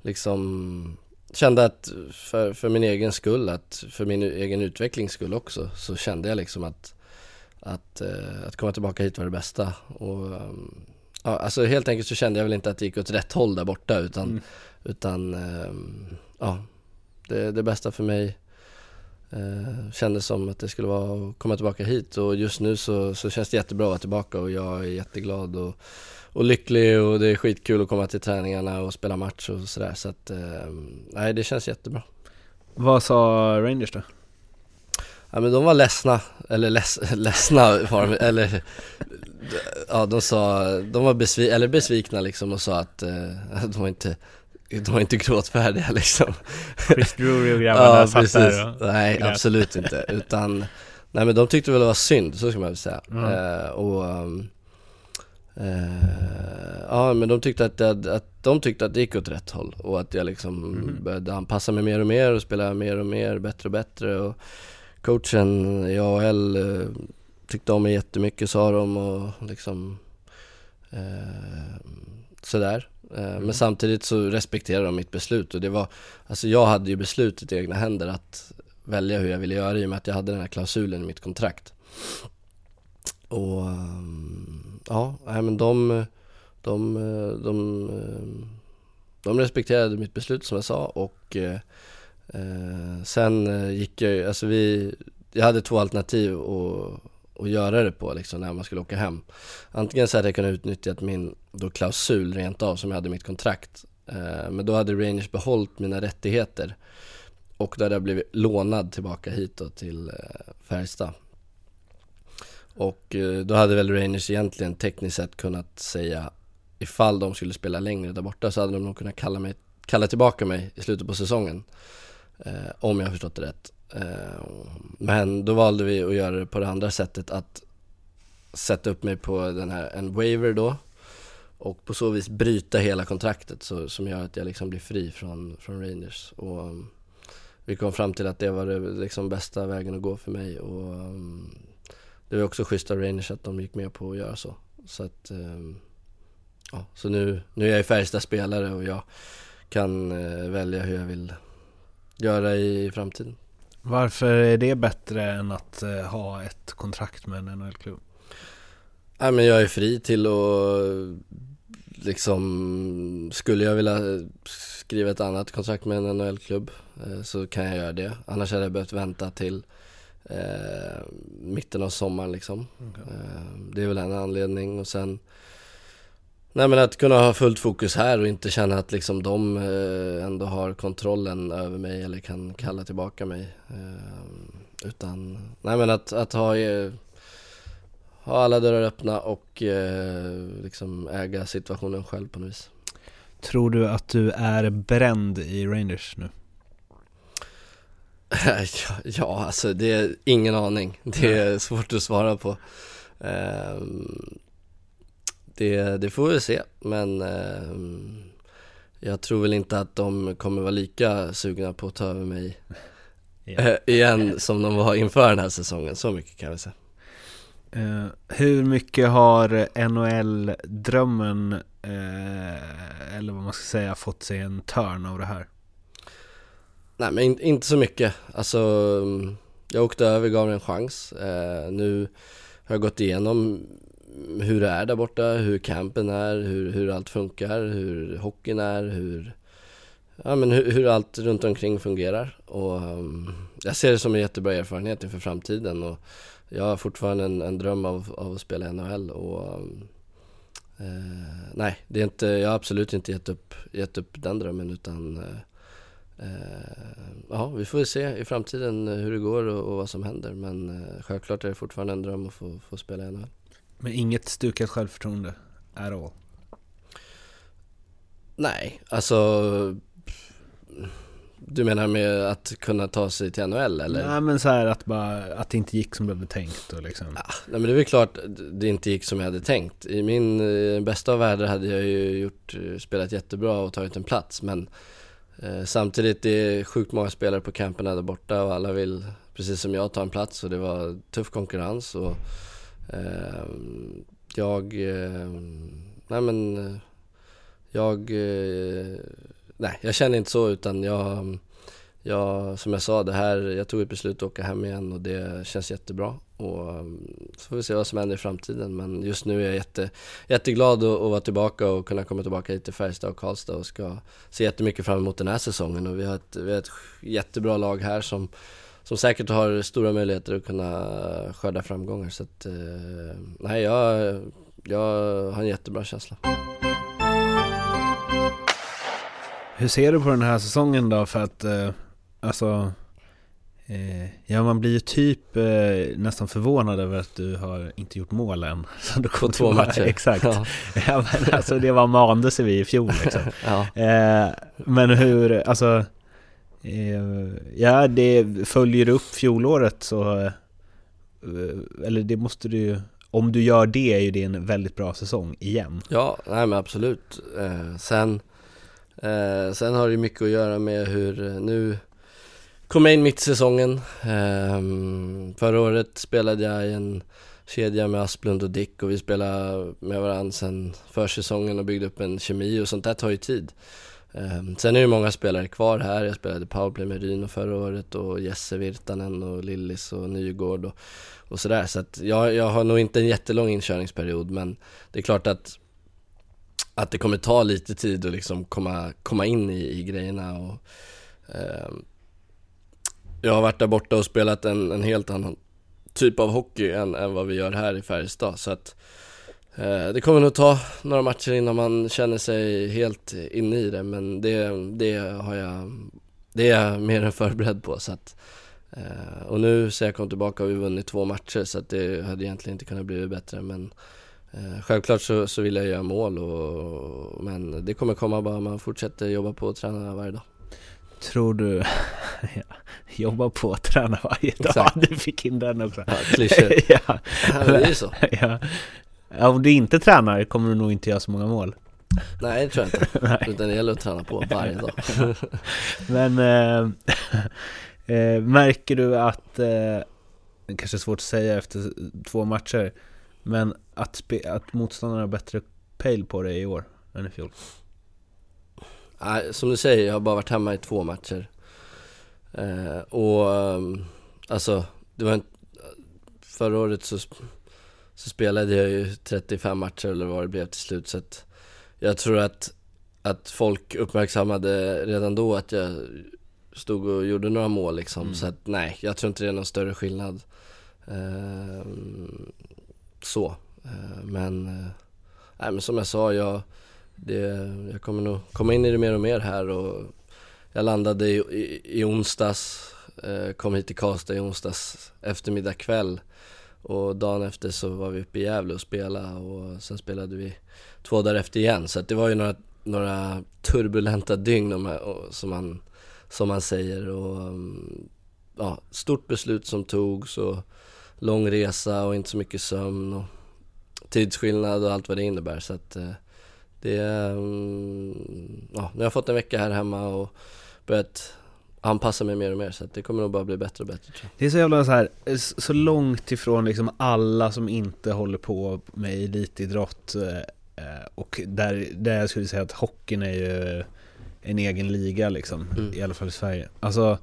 liksom kände att för, för min egen skull, att för min egen utvecklings skull också, så kände jag liksom att, att, eh, att komma tillbaka hit var det bästa. Och, ja, alltså helt enkelt så kände jag väl inte att det gick åt rätt håll där borta utan, mm. utan ja, det, det bästa för mig eh, kändes som att det skulle vara att komma tillbaka hit och just nu så, så känns det jättebra att vara tillbaka och jag är jätteglad och och lycklig och det är skitkul att komma till träningarna och spela match och sådär så att, eh, nej det känns jättebra. Vad sa Rangers då? Ja men de var ledsna, eller leds, (laughs) ledsna var de, eller ja de sa, de var besvi, eller besvikna liksom och sa att eh, (laughs) de var inte var inte gråtfärdiga (laughs) liksom Chris Drury och grabbarna ja, satt precis. där och Nej grät. absolut inte, utan Nej men de tyckte väl det var synd, så ska man väl säga mm. eh, och um, Uh, ja men de tyckte att, det, att, de tyckte att det gick åt rätt håll och att jag liksom mm. började anpassa mig mer och mer och spela mer och mer, bättre och bättre och coachen i AHL uh, tyckte om mig jättemycket sa de och liksom uh, sådär. Mm. Men samtidigt så respekterade de mitt beslut och det var, alltså jag hade ju beslutet i egna händer att välja hur jag ville göra i och med att jag hade den här klausulen i mitt kontrakt. Och um, ja, men de, de, de, de respekterade mitt beslut som jag sa och eh, eh sen eh, gick jag alltså vi, jag hade två alternativ att, att göra det på liksom när man skulle åka hem. Antingen så hade jag kunnat utnyttja min då klausul rent av som jag hade i mitt kontrakt. Eh, men då hade Rangers behållit mina rättigheter och då hade jag blivit lånad tillbaka hit då till eh, Färjestad. Och eh, då hade väl Rangers egentligen tekniskt sett kunnat säga ifall de skulle spela längre där borta så hade de nog kunnat kalla, mig, kalla tillbaka mig i slutet på säsongen. Eh, om jag har förstått det rätt. Eh, men då valde vi att göra det på det andra sättet att sätta upp mig på den här, en waiver då och på så vis bryta hela kontraktet så, som gör att jag liksom blir fri från, från Rangers. Och um, vi kom fram till att det var det liksom bästa vägen att gå för mig och um, det var också schysst av Rangers att de gick med på att göra så. Så att, ja, så nu, nu är jag Färjestad spelare och jag kan välja hur jag vill göra i framtiden. Varför är det bättre än att eh, ha ett kontrakt med en NHL-klubb? Nej men jag är fri till att liksom, skulle jag vilja skriva ett annat kontrakt med en NHL-klubb eh, så kan jag göra det. Annars hade jag behövt vänta till eh, mitten av sommaren liksom. Okay. Eh, det är väl en anledning och sen Nej men att kunna ha fullt fokus här och inte känna att liksom de eh, ändå har kontrollen över mig eller kan kalla tillbaka mig. Eh, utan, nej men att, att ha, eh, ha alla dörrar öppna och liksom äga situationen själv på något vis. Tror du att du är bränd i Rangers nu? ja, (laughs) ja, alltså det är ingen aning. Det är svårt att svara på. Det, det får vi se, men um, jag tror väl inte att de kommer vara lika sugna på att ta över mig yeah. igen som de var inför den här säsongen. Så mycket kan vi säga. Uh, hur mycket har NHL-drömmen, uh, eller vad man ska säga, fått sig en törn av det här? Nej men in, inte så mycket. Alltså, jag åkte över, gav det en chans. Eh, nu har jag gått igenom hur det är där borta, hur campen är, hur, hur allt funkar, hur hockeyn är, hur, ja, men hur, hur allt runt omkring fungerar. Och um, jag ser det som en jättebra erfarenhet inför framtiden. Och jag har fortfarande en, en dröm av, av att spela i NHL. Och, um, eh, nej, det är inte, jag har absolut inte gett upp, gett upp den drömmen utan eh, eh ja, vi får se i framtiden hur det går och, och vad som händer. Men eh, självklart är det fortfarande en dröm att få, få spela i NHL. Men inget stukat självförtroende at all? Nej, alltså du menar med att kunna ta sig till NHL eller? Nej men så här att bara, att det inte gick som du hade tänkt och liksom ja, Nej men det är väl klart det inte gick som jag hade tänkt I min eh, bästa av världar hade jag ju gjort, spelat jättebra och tagit en plats men Eh, samtidigt det är sjukt många spelare på camperna där borta och alla vill, precis som jag, ta en plats och det var tuff konkurrens och Eh, Eh, jag, eh, nej men, eh, jag, eh, nej jag känner inte så utan jag, jag, som jag sa det här, jag tog ett beslut att åka hem igen och det känns jättebra. Och eh, så får vi se vad som händer i framtiden men just nu är jag jätte, jätteglad att, att vara tillbaka och kunna komma tillbaka hit till Färjestad och Karlstad och ska se jättemycket fram emot den här säsongen och vi har ett, vi har ett jättebra lag här som som säkert har stora möjligheter att kunna skörda framgångar. Så att, eh, nej, jag, jag har en jättebra känsla. Hur ser du på den här säsongen då? För att, eh, alltså, eh, ja man blir ju typ eh, nästan förvånad över att du har inte gjort mål än. (laughs) Så du På två matcher. Exakt. Ja. (laughs) Ja. men alltså det var manade vi i fjol liksom. ja. Eh, men hur, alltså, Eh, ja det följer upp fjolåret så, eh, eller det måste du ju, om du gör det är ju det en väldigt bra säsong igen. Ja, nej men absolut. Eh, sen, sen har det ju mycket att göra med hur, nu kom jag in mitt i säsongen. Ehm, förra året spelade jag i en kedja med Asplund och Dick och vi spelade med varandra sen försäsongen och byggde upp en kemi och sånt där tar ju tid. Ehm, sen är det många spelare kvar här. Jag spelade powerplay med Ryno förra året och Jesse Virtanen och Lillis och Nygård och, och sådär. Så att jag, jag har nog inte en jättelång inkörningsperiod men det är klart att att det kommer ta lite tid att liksom komma, komma in i, i grejerna och eh, Jag har varit där borta och spelat en, en helt annan typ av hockey än, än vad vi gör här i Färjestad så att eh, det kommer nog ta några matcher innan man känner sig helt inne i det men det, det har jag Det är jag mer än förberedd på så att eh, Och nu sen jag kom tillbaka har vi vunnit två matcher så att det hade egentligen inte kunnat bli bättre men Eh, självklart så, så vill jag göra mål och, men det kommer komma bara man fortsätter jobba på och träna varje dag. Tror du, (laughs) ja, jobba på att träna varje dag, Exakt. (laughs) du fick in den också. Ja, klyschor. (laughs) ja. Ja, det är ju så. ja. Om du inte tränar kommer du nog inte göra så många mål. Nej det tror jag inte. (laughs) Nej. Utan det gäller att träna på varje dag. (laughs) Men (laughs) eh, märker du att, eh, det kanske är svårt att säga efter två matcher, men att, att motståndarna har bättre pejl på det i år än i fjol? Nej, som du säger, jag har bara varit hemma i två matcher. Och ehm, alltså, det var en, förra året så, så spelade jag ju 35 matcher eller vad det blev till slut så att jag tror att, att folk uppmärksammade redan då att jag stod och gjorde några mål liksom. Mm. Så att nej, jag tror inte det är någon större skillnad. Ehm, så. Eh, men, eh, men som jag sa, jag, det, jag kommer nog komma in i det mer och mer här och jag landade i, i, i onsdags, eh, kom hit till Karlstad i onsdags eftermiddag kväll och dagen efter så var vi uppe i Gävle och spelade och sen spelade vi två dagar efter igen. Så att det var ju några, några turbulenta dygn här, och, som, man, som man säger. Och ja, stort beslut som togs och lång resa och inte så mycket sömn och tidsskillnad och allt vad det innebär. Så att eh, det mm, ja, nu har jag fått en vecka här hemma och börjat anpassa mig mer och mer så det kommer nog bara bli bättre och bättre tror jag. Det är så jävla så här, så långt ifrån liksom alla som inte håller på med elitidrott eh, och där, där jag skulle säga att hockeyn är ju en egen liga liksom, Mm. i alla fall i Sverige. Alltså,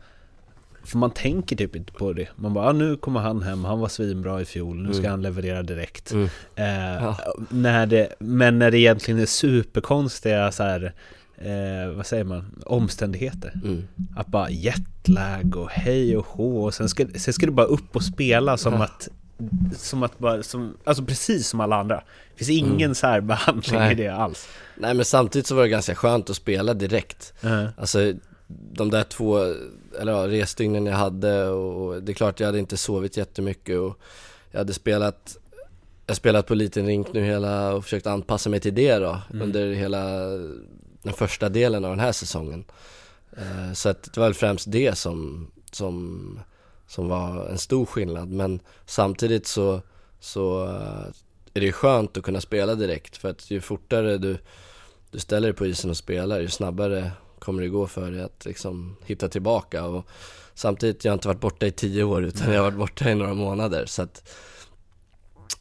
för man tänker typ inte på det. Man bara, ah, nu kommer han hem, han var svinbra i fjol, nu ska Mm. han leverera direkt. Mm. Eh, Ja. när det, men när det egentligen är superkonstiga så här, eh, vad säger man, omständigheter. Mm. Att bara jetlag och hej och hå och sen ska, sen ska du bara upp och spela som Ja. att som att bara, som, alltså precis som alla andra. Det finns ingen Mm. särbehandling i Nej. det alls. Nej men samtidigt så var det ganska skönt att spela direkt Uh, Alltså de där två, eller ja, resdygnen jag hade och det är klart jag hade inte sovit jättemycket och jag hade spelat Jag har spelat på liten rink nu hela och försökt anpassa mig till det då Mm. under hela den första delen av den här säsongen. Eh, så att det var väl främst det som, som, som var en stor skillnad. Men samtidigt så, så eh, är det ju skönt att kunna spela direkt. För att ju fortare du, du ställer dig på isen och spelar ju snabbare kommer det gå för dig att liksom hitta tillbaka. Och samtidigt, jag har inte varit borta i tio år utan jag har varit borta i några månader. Så att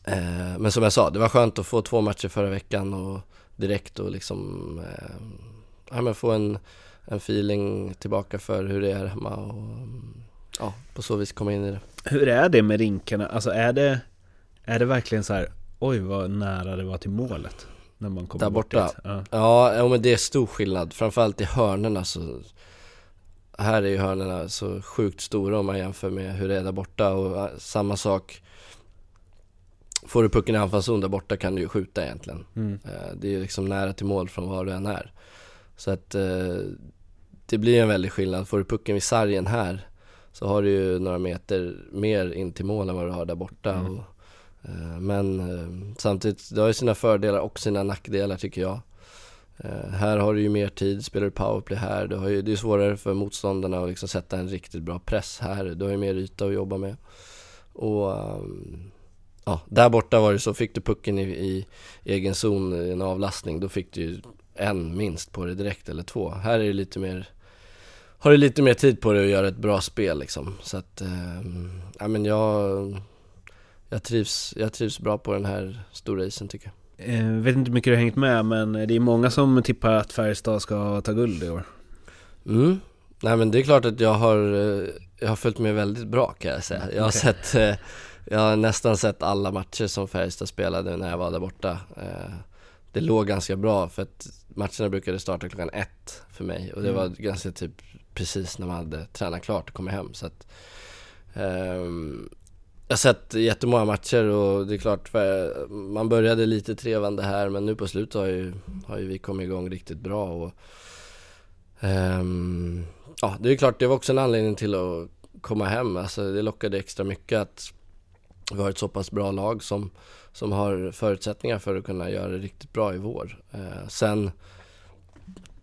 Eh, men som jag sa, det var skönt att få två matcher förra veckan och direkt och liksom eh, ja, men få en, en feeling tillbaka för hur det är hemma och ja, på så vis komma in i det. Hur är det med rinkarna? Alltså är det, är det verkligen så här, oj vad nära det var till målet? När man kommer Där bort borta? dit? Ja. Ja, men det är stor skillnad, framförallt i hörnerna så Här är ju hörnerna så sjukt stora om man jämför med hur det är där borta och samma sak Får du pucken i anfallszon där borta kan du ju skjuta egentligen. Mm. Eh, Det är ju liksom nära till mål från var du än är. Så att eh, det blir en väldig skillnad, får du pucken vid sargen här Så har du ju några meter mer in till mål än vad du har där borta. Mm. och, eh, Men samtidigt, det har ju sina fördelar och sina nackdelar tycker jag. Här har du ju mer tid, spelar du powerplay här, du har ju, det är svårare för motståndarna att liksom sätta en riktigt bra press här, du har ju mer yta att jobba med. Och ehm, ja, där borta var det så, fick du pucken i, i egen zon i en avlastning, då fick du ju en minst på det direkt, eller två. Här är det lite mer, har du lite mer tid på dig att göra ett bra spel liksom. Så att, ehm, ja men jag, jag trivs, jag trivs bra på den här stora isen tycker jag. Eh, vet inte hur mycket du har hängt med men det är många som tippar att Färjestad ska ta guld i år. Mm. Nej men det är klart att jag har, eh, jag har följt med väldigt bra kan jag säga. Jag har Okej. sett, eh, jag har nästan sett alla matcher som Färjestad spelade när jag var där borta. Eh, Det låg ganska bra för att matcherna brukade starta klockan ett för mig och det var ganska typ precis när man hade tränat klart och kommit hem så att ehm, Jag har sett jättemånga matcher och det är klart, man började lite trevande här men nu på slutet har ju, har ju vi kommit igång riktigt bra och Ehm, ja, det är klart, det var också en anledning till att komma hem. Alltså, det lockade extra mycket att vi har ett så pass bra lag som, som har förutsättningar för att kunna göra det riktigt bra i vår. Eh, sen,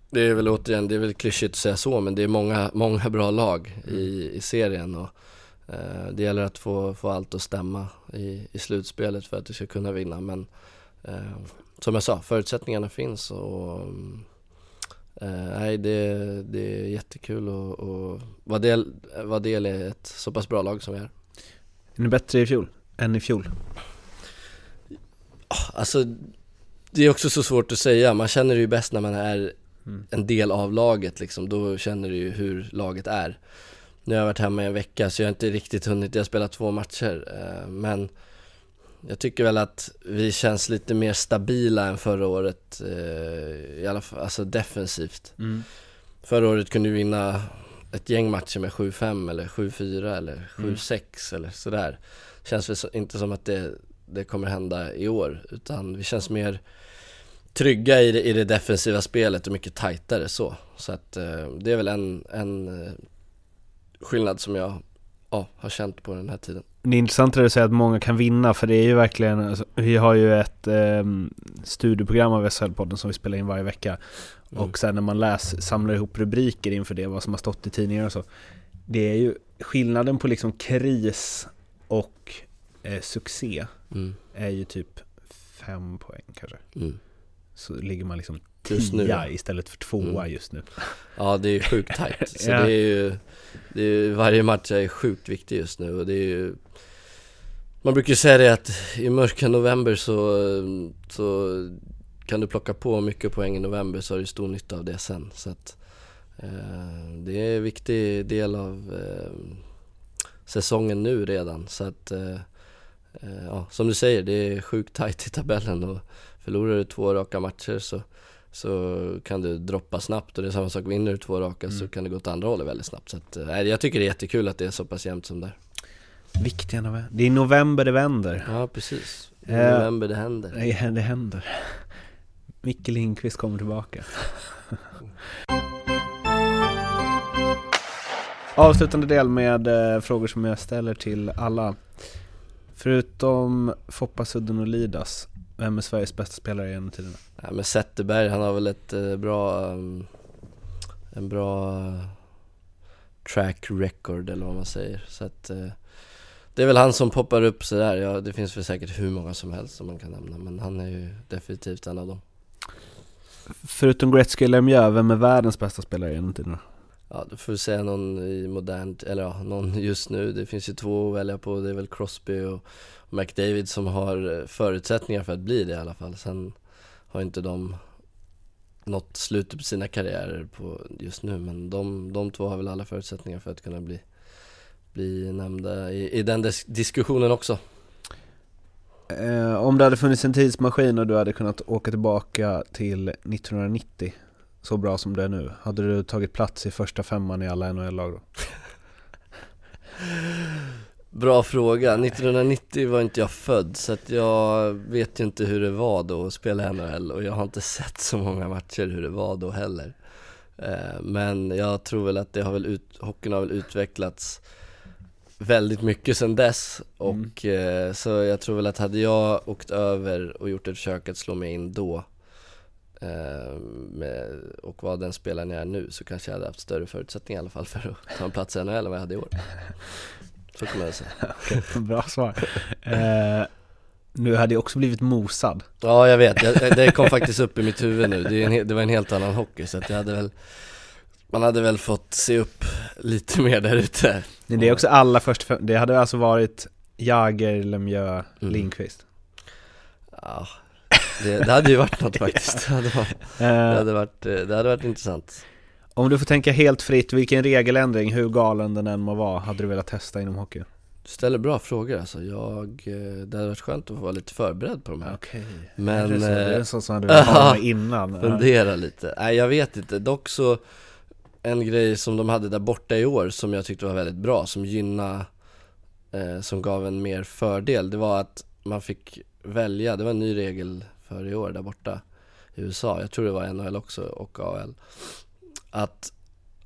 det är väl återigen, det är väl klyschigt att säga så, men det är många, (laughs) många bra lag i, i serien och eh, det gäller att få, få allt att stämma i, i slutspelet för att vi ska kunna vinna. Men eh, som jag sa, förutsättningarna finns och eh, nej, det, det är jättekul att vara del, vara del i ett så pass bra lag som vi är. Är ni bättre i fjol än i fjol? Alltså, det är också så svårt att säga. Man känner det ju bäst när man är Mm. en del av laget liksom. Då känner du ju hur laget är. Nu har jag varit hemma i en vecka så jag har inte riktigt hunnit, jag har spelat två matcher. Eh, men jag tycker väl att vi känns lite mer stabila än förra året. eh, I alla fall, alltså defensivt. Mm. Förra året kunde vi vinna ett gäng matcher med 7-5 eller 7-4 eller 7-6 eller sådär. Känns väl inte som att det, det kommer hända i år, utan vi känns mer trygga i det, i det defensiva spelet och mycket tajtare så. Så att eh, det är väl en, en eh, skillnad som jag ja, har känt på den här tiden. Det är intressant att du säger att många kan vinna för det är ju verkligen, alltså, vi har ju ett eh, studieprogram av SHL-podden som vi spelar in varje vecka Mm. och sen när man läser, samlar ihop rubriker inför det, vad som har stått i tidningar och så Det är ju skillnaden på liksom kris och eh, succé Mm. är ju typ fem poäng kanske Mm. Så ligger man liksom tia istället för tvåa Mm. just nu Ja det är ju sjukt tajt, (laughs) så Ja. det är ju, det är ju, varje match är sjukt viktig just nu och det är ju Man brukar ju säga det att i mörka november så, så kan du plocka på mycket poäng i november så har du stor nytta av det sen så att eh, Det är en viktig del av eh, säsongen nu redan så att eh, eh, Ja, som du säger, det är sjukt tajt i tabellen och förlorar du två raka matcher så så kan du droppa snabbt och det är samma sak, vinner du två raka så kan det gå åt andra hållet väldigt snabbt. Så att, eh, jag tycker det är jättekul att det är så pass jämnt som det är. Viktiga november, det är november det vänder Ja, precis. I Eh, november det händer. Det händer Micke Lindqvist kommer tillbaka Avslutande del med eh, frågor som jag ställer till alla Förutom Foppa, Sudden och Lidas Vem är Sveriges bästa spelare genom tiderna? Ja, men Zetterberg, han har väl ett eh, bra, um, en bra eh, track record eller vad man säger. Så att eh, det är väl han som poppar upp sådär. Ja, det finns väl säkert hur många som helst som man kan nämna, men han är ju definitivt en av dem. Förutom Gretzky eller Lemieux, vem är världens bästa spelare genom tiderna? Ja, du får säga någon i modernt, eller ja, någon just nu. Det finns ju två att välja på. Det är väl Crosby och McDavid som har eh, förutsättningar för att bli det i alla fall. Sen har inte de nått slutet på sina karriärer på just nu, men de, de två har väl alla förutsättningar för att kunna bli, bli nämnda i, i den dis diskussionen också. Eh, om det hade funnits en tidsmaskin och du hade kunnat åka tillbaka till 1990 så bra som det är nu, hade du tagit plats i första femman i alla NHL-lag då? (laughs) Bra fråga. 1990 var inte jag född så att jag vet ju inte hur det var då att spela NHL och jag har inte (laughs) sett så många matcher hur det var då heller. Eh, men jag tror väl att det har väl ut, hockeyn har väl utvecklats väldigt mycket sedan dess och mm. så jag tror väl att hade jag åkt över och gjort ett försök att slå mig in då eh, med, och var den spelaren jag är nu så kanske jag hade haft större förutsättningar i alla fall för att ta en plats i NHL än vad jag hade i år. (laughs) Så kan man säga. Okej, (laughs) bra svar. Eh, nu hade jag också blivit mosad. Ja, jag vet. Jag, det kom faktiskt upp i mitt huvud nu. Det, en, det, var en helt annan hockey, så att jag hade väl man hade väl fått se upp lite mer där ute. Det är också alla första det hade alltså varit Jager, Lemieux, mm. Lindqvist. Ja, det, det, hade ju varit något (laughs) faktiskt. Det hade varit, det hade varit, det hade varit intressant. Om du får tänka helt fritt, vilken regeländring, hur galen den än må vara, hade du velat testa inom hockey? Du ställer bra frågor alltså. Jag, eh, det hade varit skönt att få vara lite förberedd på de här. Okej, Men, det är, en sån som du vill ha (laughs) med innan. Fundera lite. Nej jag vet inte, dock så en grej som de hade där borta i år som jag tyckte var väldigt bra, som gynnade, eh, som gav en mer fördel, det var att man fick välja, det var en ny regel för i år där borta i USA, jag tror det var NHL också och AL att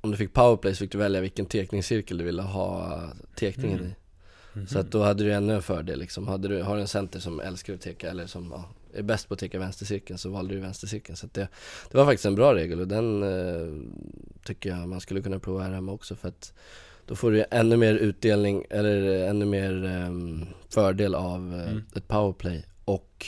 om du fick powerplay så fick du välja vilken tekningscirkel du ville ha tekningen mm. i. Mm -hmm. Så att då hade du ännu en fördel liksom. Hade du, har du en center som älskar att teka eller som ja, är bäst på att teka vänstercirkeln så valde du vänstercirkeln. Så det, det var faktiskt en bra regel och den eh, tycker jag man skulle kunna prova här hemma också för att då får du ännu mer utdelning eller ännu mer eh, fördel av eh, mm. ett powerplay och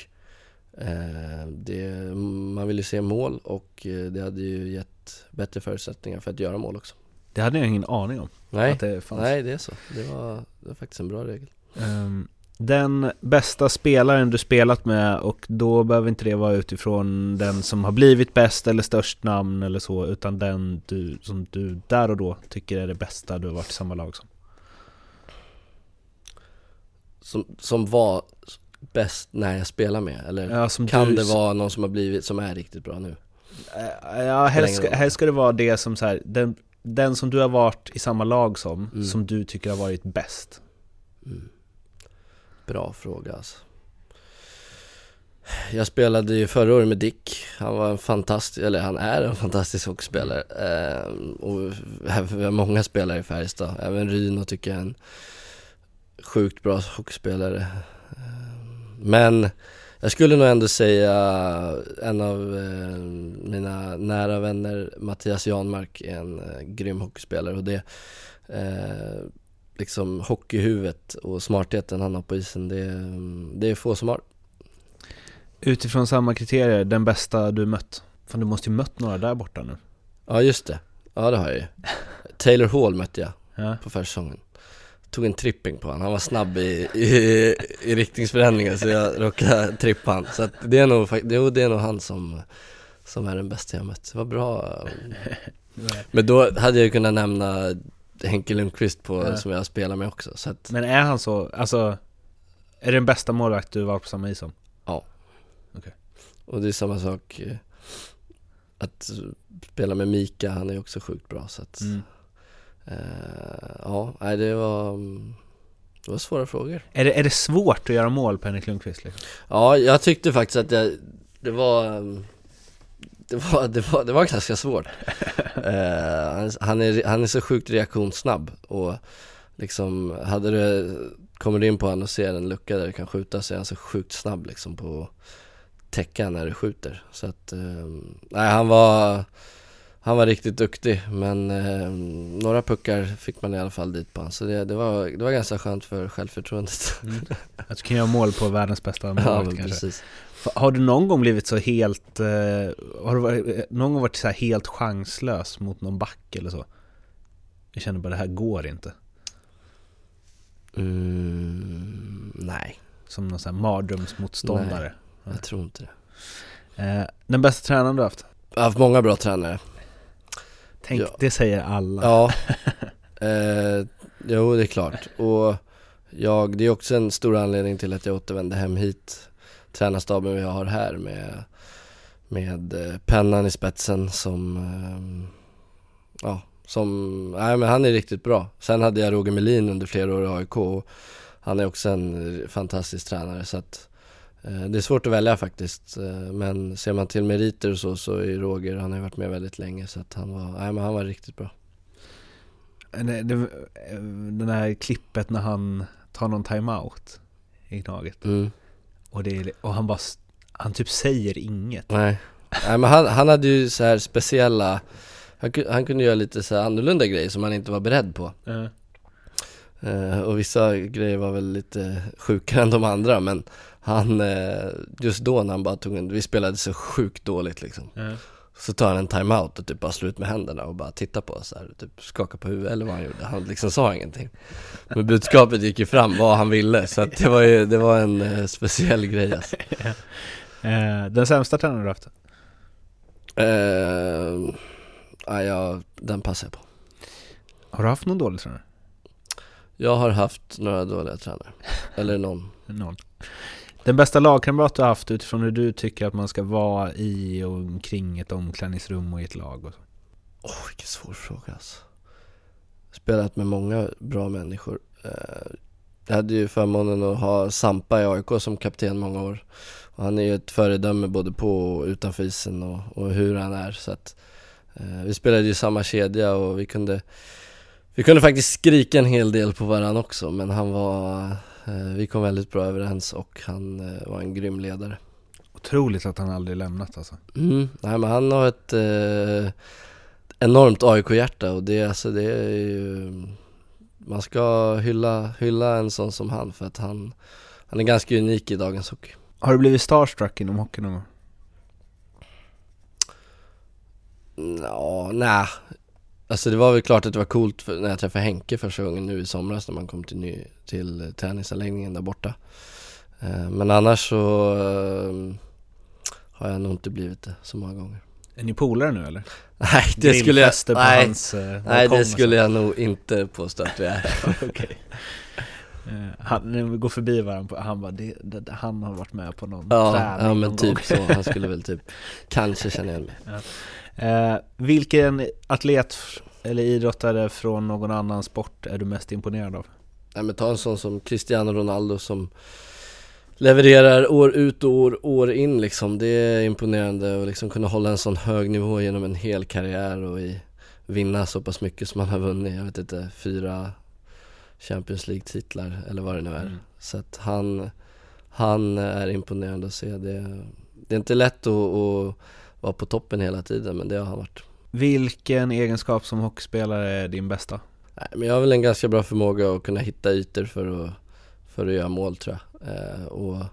eh, det, man vill ju se mål och eh, det hade ju gett bättre förutsättningar för att göra mål också. Det hade jag ingen aning om. Nej, det, nej det är så. Det var, det var faktiskt en bra regel. Um, den bästa spelaren du spelat med och då behöver inte det vara utifrån den som har blivit bäst eller störst namn eller så utan den du, som du där och då tycker är det bästa du har varit i samma lag som. Som, som var bäst när jag spelar med? Eller ja, kan du... det vara någon som har blivit, som är riktigt bra nu? Eh, ja, helst ska, helst ska det vara det som så här, den, den som du har varit i samma lag som, mm. som du tycker har varit bäst. Mm. Bra fråga alltså. Jag spelade ju förra året med Dick, han var en fantastisk, eller han är en fantastisk hockeyspelare. Eh, och vi har många spelare i Färjestad, även Ryno tycker jag är en sjukt bra hockeyspelare. Eh, men jag skulle nog ändå säga en av eh, mina nära vänner, Mattias Janmark, är en eh, grym hockeyspelare och det eh, liksom hockeyhuvudet och smartheten han har på isen, det, det är få som har. Utifrån samma kriterier, den bästa du mött? För du måste ju mött några där borta nu. Ja just det, ja det har jag ju. Taylor Hall mötte jag ja. på försäsongen tog en tripping på honom, han var snabb i, i, i riktningsförändringen så jag råkade trippa han. Så att det är nog, jo, det är nog han som, som är den bästa jag mött. Det var bra. (laughs) Men då hade jag kunnat nämna Henke Lundqvist på, ja. som jag spelar med också. Så att, Men är han så, alltså, är det den bästa målvakt du var på samma is som? Ja. Okay. Och det är samma sak eh, att spela med Mika, han är också sjukt bra så att mm. Uh, ja, nej det var, det var svåra frågor. Är det, är det svårt att göra mål på Henrik Lundqvist? Liksom? Ja, jag tyckte faktiskt att jag, det var det var, det var, det var ganska svårt. (laughs) uh, han, är, han är så sjukt reaktionssnabb och liksom, hade du, kommer du in på honom och ser en lucka där du kan skjuta så är han så sjukt snabb liksom på att täcka när du skjuter. Så att, uh, nej han var han var riktigt duktig men eh, några puckar fick man i alla fall dit på honom. Så det, det, var, det var ganska skönt för självförtroendet. Mm. Att du kan göra mål på världens bästa målvakt (laughs) ja, kanske. Precis. Har du någon gång blivit så helt, eh, har du varit, någon gång varit så helt chanslös mot någon back eller så? Jag känner bara det här går inte. Mm, nej, Som någon sån här mardrömsmotståndare. jag tror inte det. Eh, den bästa tränaren du har haft? Jag har haft många bra tränare. Tänk, Ja. det säger alla. Ja, (laughs) eh, jo det är klart. Och jag, det är också en stor anledning till att jag återvände hem hit. Tränarstaben vi har här med, med eh, pennan i spetsen som, eh, ja, som, nej men han är riktigt bra. Sen hade jag Roger Melin under flera år i AIK och han är också en fantastisk tränare så att eh, det är svårt att välja faktiskt. Men ser man till meriter och så, så är Roger, han har ju varit med väldigt länge så att han var, nej men han var riktigt bra. Det, det, den här klippet när han tar någon timeout i Gnaget. Mm. Och, det och han bara, han typ säger inget. Nej, Nej men han, han hade ju så här speciella han, han kunde göra lite så annorlunda grejer som man inte var beredd på Eh, eh, Och vissa grejer var väl lite sjukare än de andra men han, eh, just då när han bara tog en, vi spelade så sjukt dåligt liksom eh. Så tar han en timeout och typ bara slår ut med händerna och bara tittar på oss så här, typ skakar på huvudet eller vad han gjorde, han liksom sa ingenting Men budskapet gick ju fram vad han ville så att det var ju, det var en eh, speciell grej alltså. (laughs) Eh, den sämsta tränaren du haft? eh, ja, jag, den passar jag på Har du haft någon dålig tränare? Jag har haft några dåliga tränare, (laughs) eller någon Noll. Den bästa lagkamrat du har haft utifrån hur du tycker att man ska vara i och omkring ett omklädningsrum och i ett lag Åh, oh, vilken svår fråga alltså. Spelat med många bra människor. Eh, jag hade ju förmånen att ha Sampa i AIK som kapten många år. Och han är ju ett föredöme både på och utanför isen och, och hur han är så att eh, Vi spelade ju i samma kedja och vi kunde Vi kunde faktiskt skrika en hel del på varandra också men han var vi kom väldigt bra överens och han eh, var en grym ledare Otroligt att han aldrig lämnat alltså. Mm, nej men han har ett eh, enormt AIK-hjärta och det, alltså, det är ju Man ska hylla, hylla en sån som han för att han Han är ganska unik i dagens hockey Har du blivit starstruck inom hockey någon gång? Ja, nej Alltså det var väl klart att det var coolt när jag träffade Henke första gången nu i somras när man kom till, ny, till eh, träningsanläggningen där borta. Eh, Men annars så eh, har jag nog inte blivit det så många gånger. Är ni polare nu eller? Nej det skulle jag, nej, hans nej det skulle jag nog inte påstå att det är. (laughs) Han, när vi går förbi varandra, han bara, det, det, det- han har varit med på någon Ja, träning ja men typ gång. så, han skulle väl typ kanske känna igen mig (laughs) Eh, vilken atlet eller idrottare från någon annan sport är du mest imponerad av? Nej men ta en sån som Cristiano Ronaldo som levererar år ut och år, år in liksom Det är imponerande att liksom kunna hålla en sån hög nivå genom en hel karriär och i, vinna så pass mycket som han har vunnit Jag vet inte, fyra Champions League-titlar eller vad det nu är Mm. Så att han, han är imponerande att se det Det är inte lätt att, att vara på toppen hela tiden men det har han varit Vilken egenskap som hockeyspelare är din bästa? Nej, men jag har väl en ganska bra förmåga att kunna hitta ytor för att, för att göra mål tror jag. Eh, och,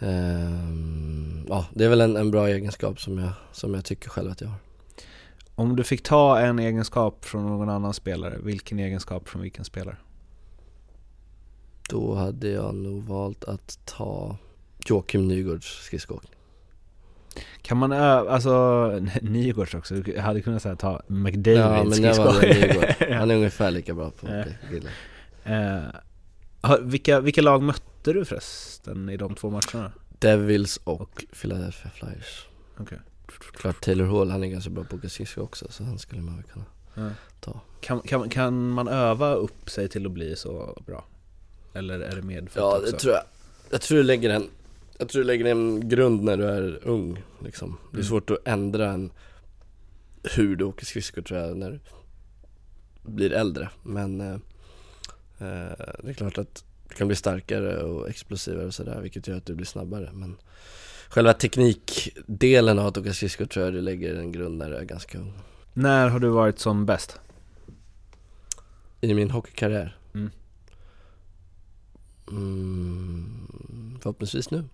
ehm, ja, det är väl en, en bra egenskap som jag, som jag tycker själv att jag har. Om du fick ta en egenskap från någon annan spelare, vilken egenskap från vilken spelare? Då hade jag nog valt att ta Joakim Nygårds skridskoåkning. Kan man ö- alltså Nygårds också, du hade kunnat säga ta McDavid Ja men jag var. Nygård. (laughs) Han är ungefär lika bra på. Eh, har- vilka, vilka lag mötte du förresten i de två matcherna? Devils och Philadelphia Flyers. Okej. Klart Taylor Hall, han är ganska bra på skridskor också så han skulle man väl kunna Ja. ta. Kan, kan, kan man öva upp sig till att bli så bra? Eller är det medfött Ja också? det tror jag. Jag tror du lägger en, jag tror du lägger en grund när du är ung liksom. Det är Mm. svårt att ändra en, hur du åker skridskor tror jag när du blir äldre. Men eh, eh, det är klart att du kan bli starkare och explosivare och sådär vilket gör att du blir snabbare. Men själva teknikdelen av att åka skridskor tror jag du lägger en grund när du är ganska ung. När har du varit som bäst? I min hockeykarriär? Mm. Mm, förhoppningsvis nu.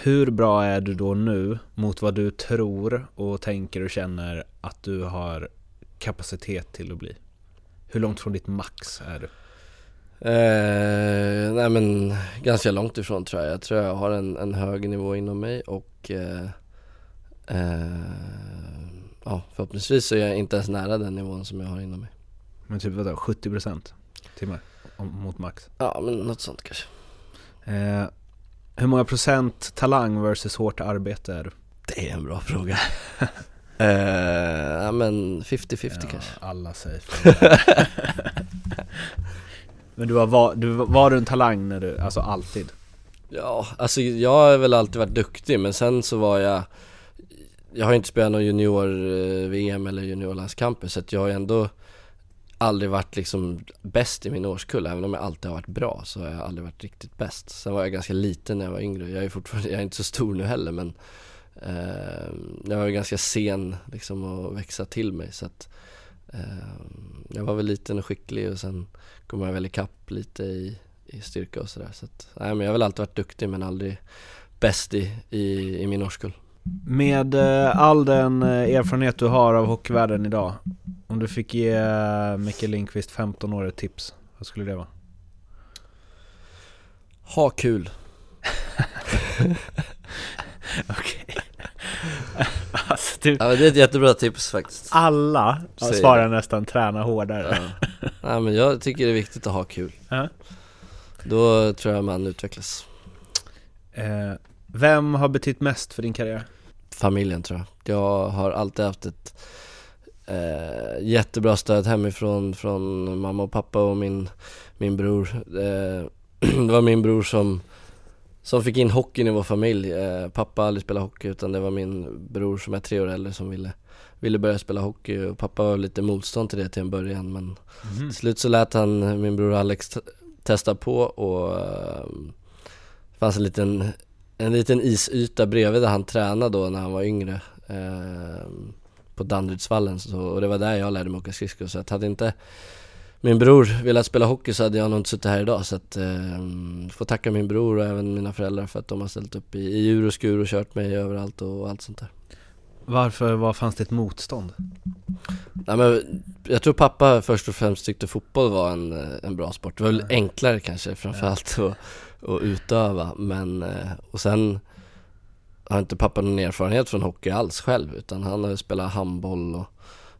Hur bra är du då nu mot vad du tror och tänker och känner att du har kapacitet till att bli? Hur långt från ditt max är du? Eh, nej men ganska långt ifrån tror jag. Jag tror jag har en, en hög nivå inom mig och eh, eh, ja, förhoppningsvis så är jag inte ens nära den nivån som jag har inom mig. Men typ vadå, 70% timmar mot max? Ja men något sånt kanske. Eh, hur många procent talang versus hårt arbete är du? Det är en bra fråga. (laughs) eh, ja men 50-50 Ja, kanske. alla säger (laughs) Men du var, var, du, var du en talang när du, alltså alltid? Ja, alltså jag har väl alltid varit duktig men sen så var jag Jag har inte spelat någon junior-VM eller juniorlandskamper så att jag har ändå aldrig varit liksom bäst i min årskull Även om jag alltid har varit bra så har jag aldrig varit riktigt bäst. Sen var jag ganska liten när jag var yngre, jag är fortfarande, jag är inte så stor nu heller men eh, Jag var ganska sen liksom att växa till mig så att eh, Jag var väl liten och skicklig och sen kom jag väl ikapp lite i, i styrka och sådär så att, nej men jag har väl alltid varit duktig men aldrig bäst i, i, i min årskull. Med eh, all den eh, erfarenhet du har av hockeyvärlden idag Om du fick ge eh, Micke Lindqvist 15 år ett tips, vad skulle det vara? Ha kul! (laughs) Okej (laughs) Alltså typ Ja det är ett jättebra tips faktiskt alla Säger svarar nästan träna hårdare ja. Nej men jag tycker det är viktigt att ha kul Ja. Då tror jag man utvecklas eh, Vem har betytt mest för din karriär? Familjen tror jag Jag har alltid haft ett eh, jättebra stöd hemifrån från mamma och pappa och min, min bror eh, (clears throat) Det var min bror som som fick in hockeyn i vår familj. Eh, pappa aldrig spelat hockey utan det var min bror som är tre år äldre som ville, ville börja spela hockey och pappa var lite motstånd till det till en början men till slut så lät han min bror Alex testa på och eh, det fanns en liten, en liten isyta bredvid där han tränade då när han var yngre eh, på Danderydsvallen. Och det var där jag lärde mig åka skridskor. Så att hade inte min bror velat spela hockey så hade jag nog inte suttit här idag. Så att eh, får tacka min bror och även mina föräldrar för att de har ställt upp i, i djur och skur och kört mig överallt och, och allt sånt där. Varför var, fanns det ett motstånd? Nej, men jag tror pappa först och främst tyckte fotboll var en, en bra sport. Det var väl enklare kanske framförallt att, att utöva men eh, och sen har inte pappa någon erfarenhet från hockey alls själv utan han har ju spelat handboll och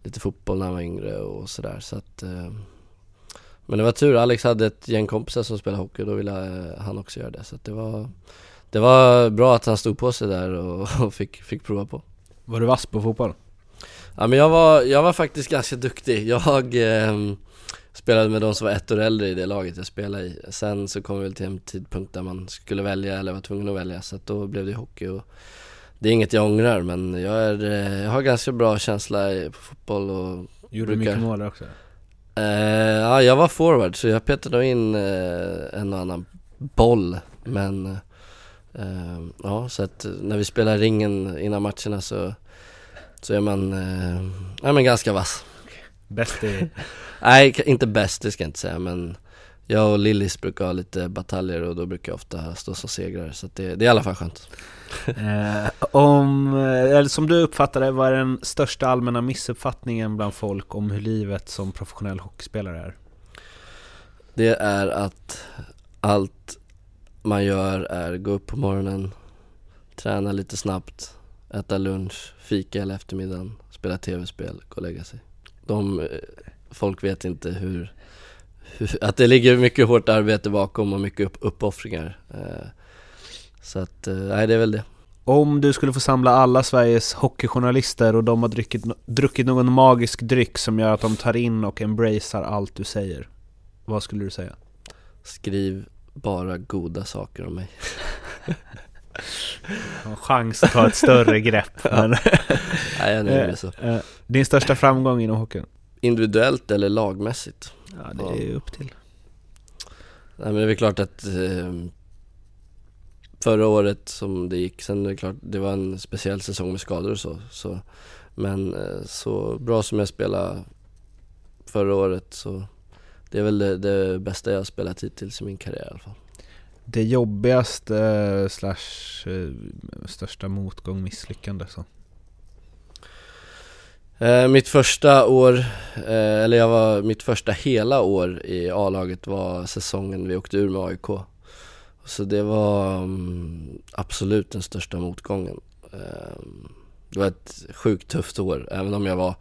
lite fotboll när han var yngre och sådär så att eh, Men det var tur, Alex hade ett gäng kompisar som spelade hockey och då ville eh, han också göra det så att det var Det var bra att han stod på sig där och, (laughs) och fick, fick prova på Var du vass på fotboll? Ja men jag var, jag var faktiskt ganska duktig. Jag eh, spelade med de som var ett år äldre i det laget jag spelade i. Sen så kom vi väl till en tidpunkt där man skulle välja eller var tvungen att välja så att då blev det hockey och det är inget jag ångrar men jag, är, eh, jag har ganska bra känsla på fotboll och Gjorde du mycket mål också? eh, Ja jag var forward så jag petade nog in eh, en och annan boll men eh, Ja så att när vi spelar ringen innan matcherna så så är man, eh, ja men ganska vass Bäst i... (laughs) Nej, inte bäst, det ska jag inte säga men jag och Lillis brukar ha lite bataljer och då brukar jag ofta stå som segrare så det, det är i alla fall skönt (laughs) eh, om, eh, eller som du uppfattade, vad är den största allmänna missuppfattningen bland folk om hur livet som professionell hockeyspelare är? Det är att allt man gör är gå upp på morgonen, träna lite snabbt, äta lunch, fika hela eftermiddagen, spela tv-spel, gå och lägga sig De, eh, folk vet inte hur, hur att det ligger mycket hårt arbete bakom och mycket upp, uppoffringar. Eh, Så att, eh, nej det är väl det. Om du skulle få samla alla Sveriges hockeyjournalister och de har druckit, druckit någon magisk dryck som gör att de tar in och embracear allt du säger Vad skulle du säga? Skriv bara goda saker om mig. Har chans att ta ett större grepp (laughs) men, Nej jag nöjer mig så. Eh, Din största framgång inom hockeyn? Individuellt eller lagmässigt? Ja, det är upp till Nej men det är väl klart att eh, Förra året som det gick, sen är det klart, det var en speciell säsong med skador och så, så Men eh, så bra som jag spelade förra året så Det är väl det, det bästa jag spelat hittills i min karriär i alla fall Det jobbigaste eh, slash eh, största motgång, misslyckande så. Eh, mitt första år, eh, eller jag var, mitt första hela år i A-laget var säsongen vi åkte ur med AIK. Så det var mm, absolut den största motgången. Eh, det var ett sjukt tufft år, även om jag var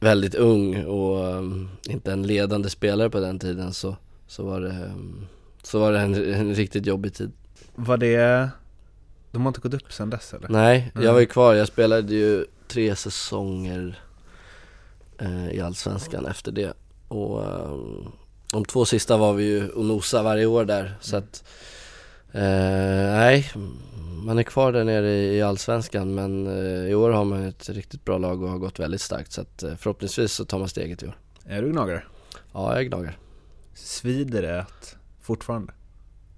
väldigt ung och um, inte en ledande spelare på den tiden så, så var det, um, så var det en, en riktigt jobbig tid. Var det... De har inte gått upp sen dess eller? Nej, Nej. jag var ju kvar. Jag spelade ju tre säsonger eh, i Allsvenskan efter det. Och um, de två sista var vi ju och nosa varje år där. Så att, eh, nej, man är kvar där nere i Allsvenskan men eh, i år har man ett riktigt bra lag och har gått väldigt starkt. Så att eh, förhoppningsvis så tar man steget i år. Är du gnagare? Ja, jag gnagar. Svider det fortfarande?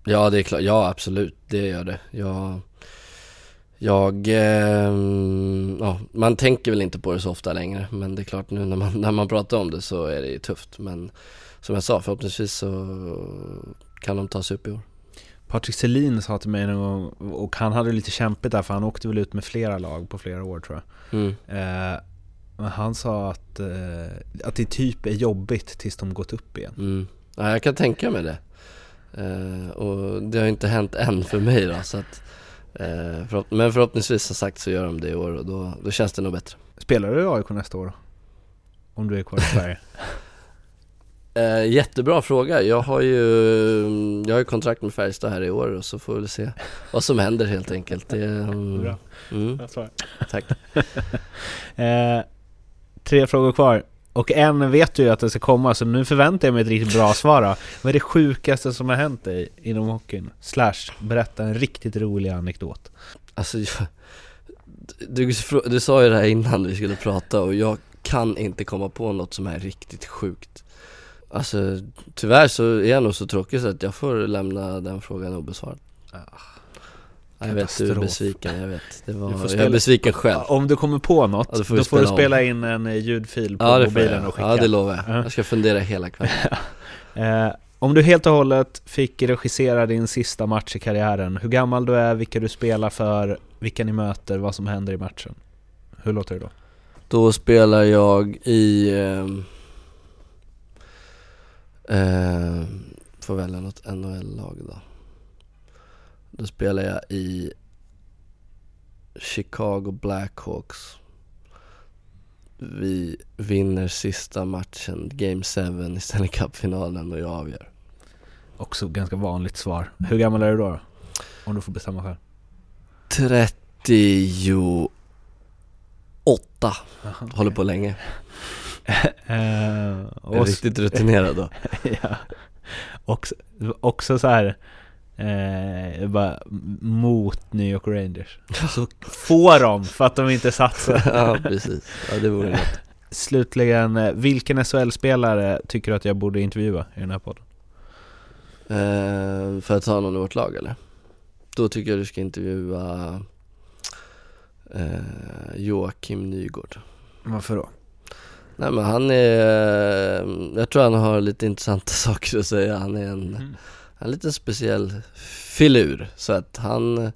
Ja, det är klart. Ja, absolut. Det gör det. Jag, jag, ehm, ja, man tänker väl inte på det så ofta längre. Men det är klart nu när man, (laughs) när man pratar om det så är det ju tufft. Men som jag sa, förhoppningsvis så kan de ta sig upp i år. Patrik Selin sa till mig någon gång, och han hade lite kämpigt där för han åkte väl ut med flera lag på flera år tror jag. Mm. Eh, men han sa att, eh, att det typ är jobbigt tills de gått upp igen. Mm. Ja, jag kan tänka mig det. Eh, och det har inte hänt än för mig då. Så att, eh, förhopp- men förhoppningsvis som sagt så gör de det i år och då, då känns det nog bättre. Spelar du i AIK nästa år? Om du är kvar i Sverige? (laughs) Eh, jättebra fråga. Jag har ju jag har ju kontrakt med Färjestad här i år och så får vi se vad som händer helt enkelt. Det, mm, Bra. mm, tack. (laughs) Eh, tre frågor kvar. Och en vet du ju att det ska komma, så nu förväntar jag mig ett riktigt bra svar då. Vad är det sjukaste som har hänt dig inom hockeyn? Slash, berätta en riktigt rolig anekdot. Alltså, jag, du, du sa ju det här innan vi skulle prata och jag kan inte komma på något som är riktigt sjukt. Alltså tyvärr så är jag nog så tråkig så att jag får lämna den frågan obesvarad. Ja, Jag vet, du är besviken, jag vet. Det var, Du får jag spela- är besviken själv. Om du kommer på något, Ja, då då får får, vi du spela spela in en eh, ljudfil på Ja mobilen och skicka. Ja det lovar jag. Ja. Jag ska fundera hela kvällen. (laughs) Eh, om du helt och hållet fick regissera din sista match i karriären, hur gammal du är, vilka du spelar för, vilka ni möter, vad som händer i matchen. Hur låter det då? Då spelar jag i... ehm, Eh, får välja något NHL-lag då. Då spelar jag i Chicago Blackhawks. Vi vinner sista matchen, Game 7 i Stanley Cup-finalen och jag avgör. Också ganska vanligt svar. Hur gammal är du då? Om du får bestämma själv. 38 Håller på länge. (laughs) Är och, riktigt rutinerad då. (laughs) ja. också, också så här eh, bara mot New York Rangers. (laughs) Så får de för att de inte satsar. (laughs) ja precis, ja det vore något. Slutligen, eh, vilken SHL-spelare tycker du att jag borde intervjua i den här podden? Eh, för att ta någon i vårt lag eller? Då tycker jag du ska intervjua eh, Joakim Nygård. Varför då? Nej men han är, jag tror han har lite intressanta (laughs) saker att säga. Han är en, en liten speciell filur. Så att han,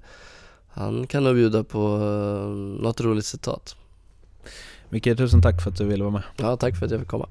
han kan nog bjuda på eh, något roligt citat. Micke, tusen tack för att du ville vara med. Ja, tack för att jag fick komma.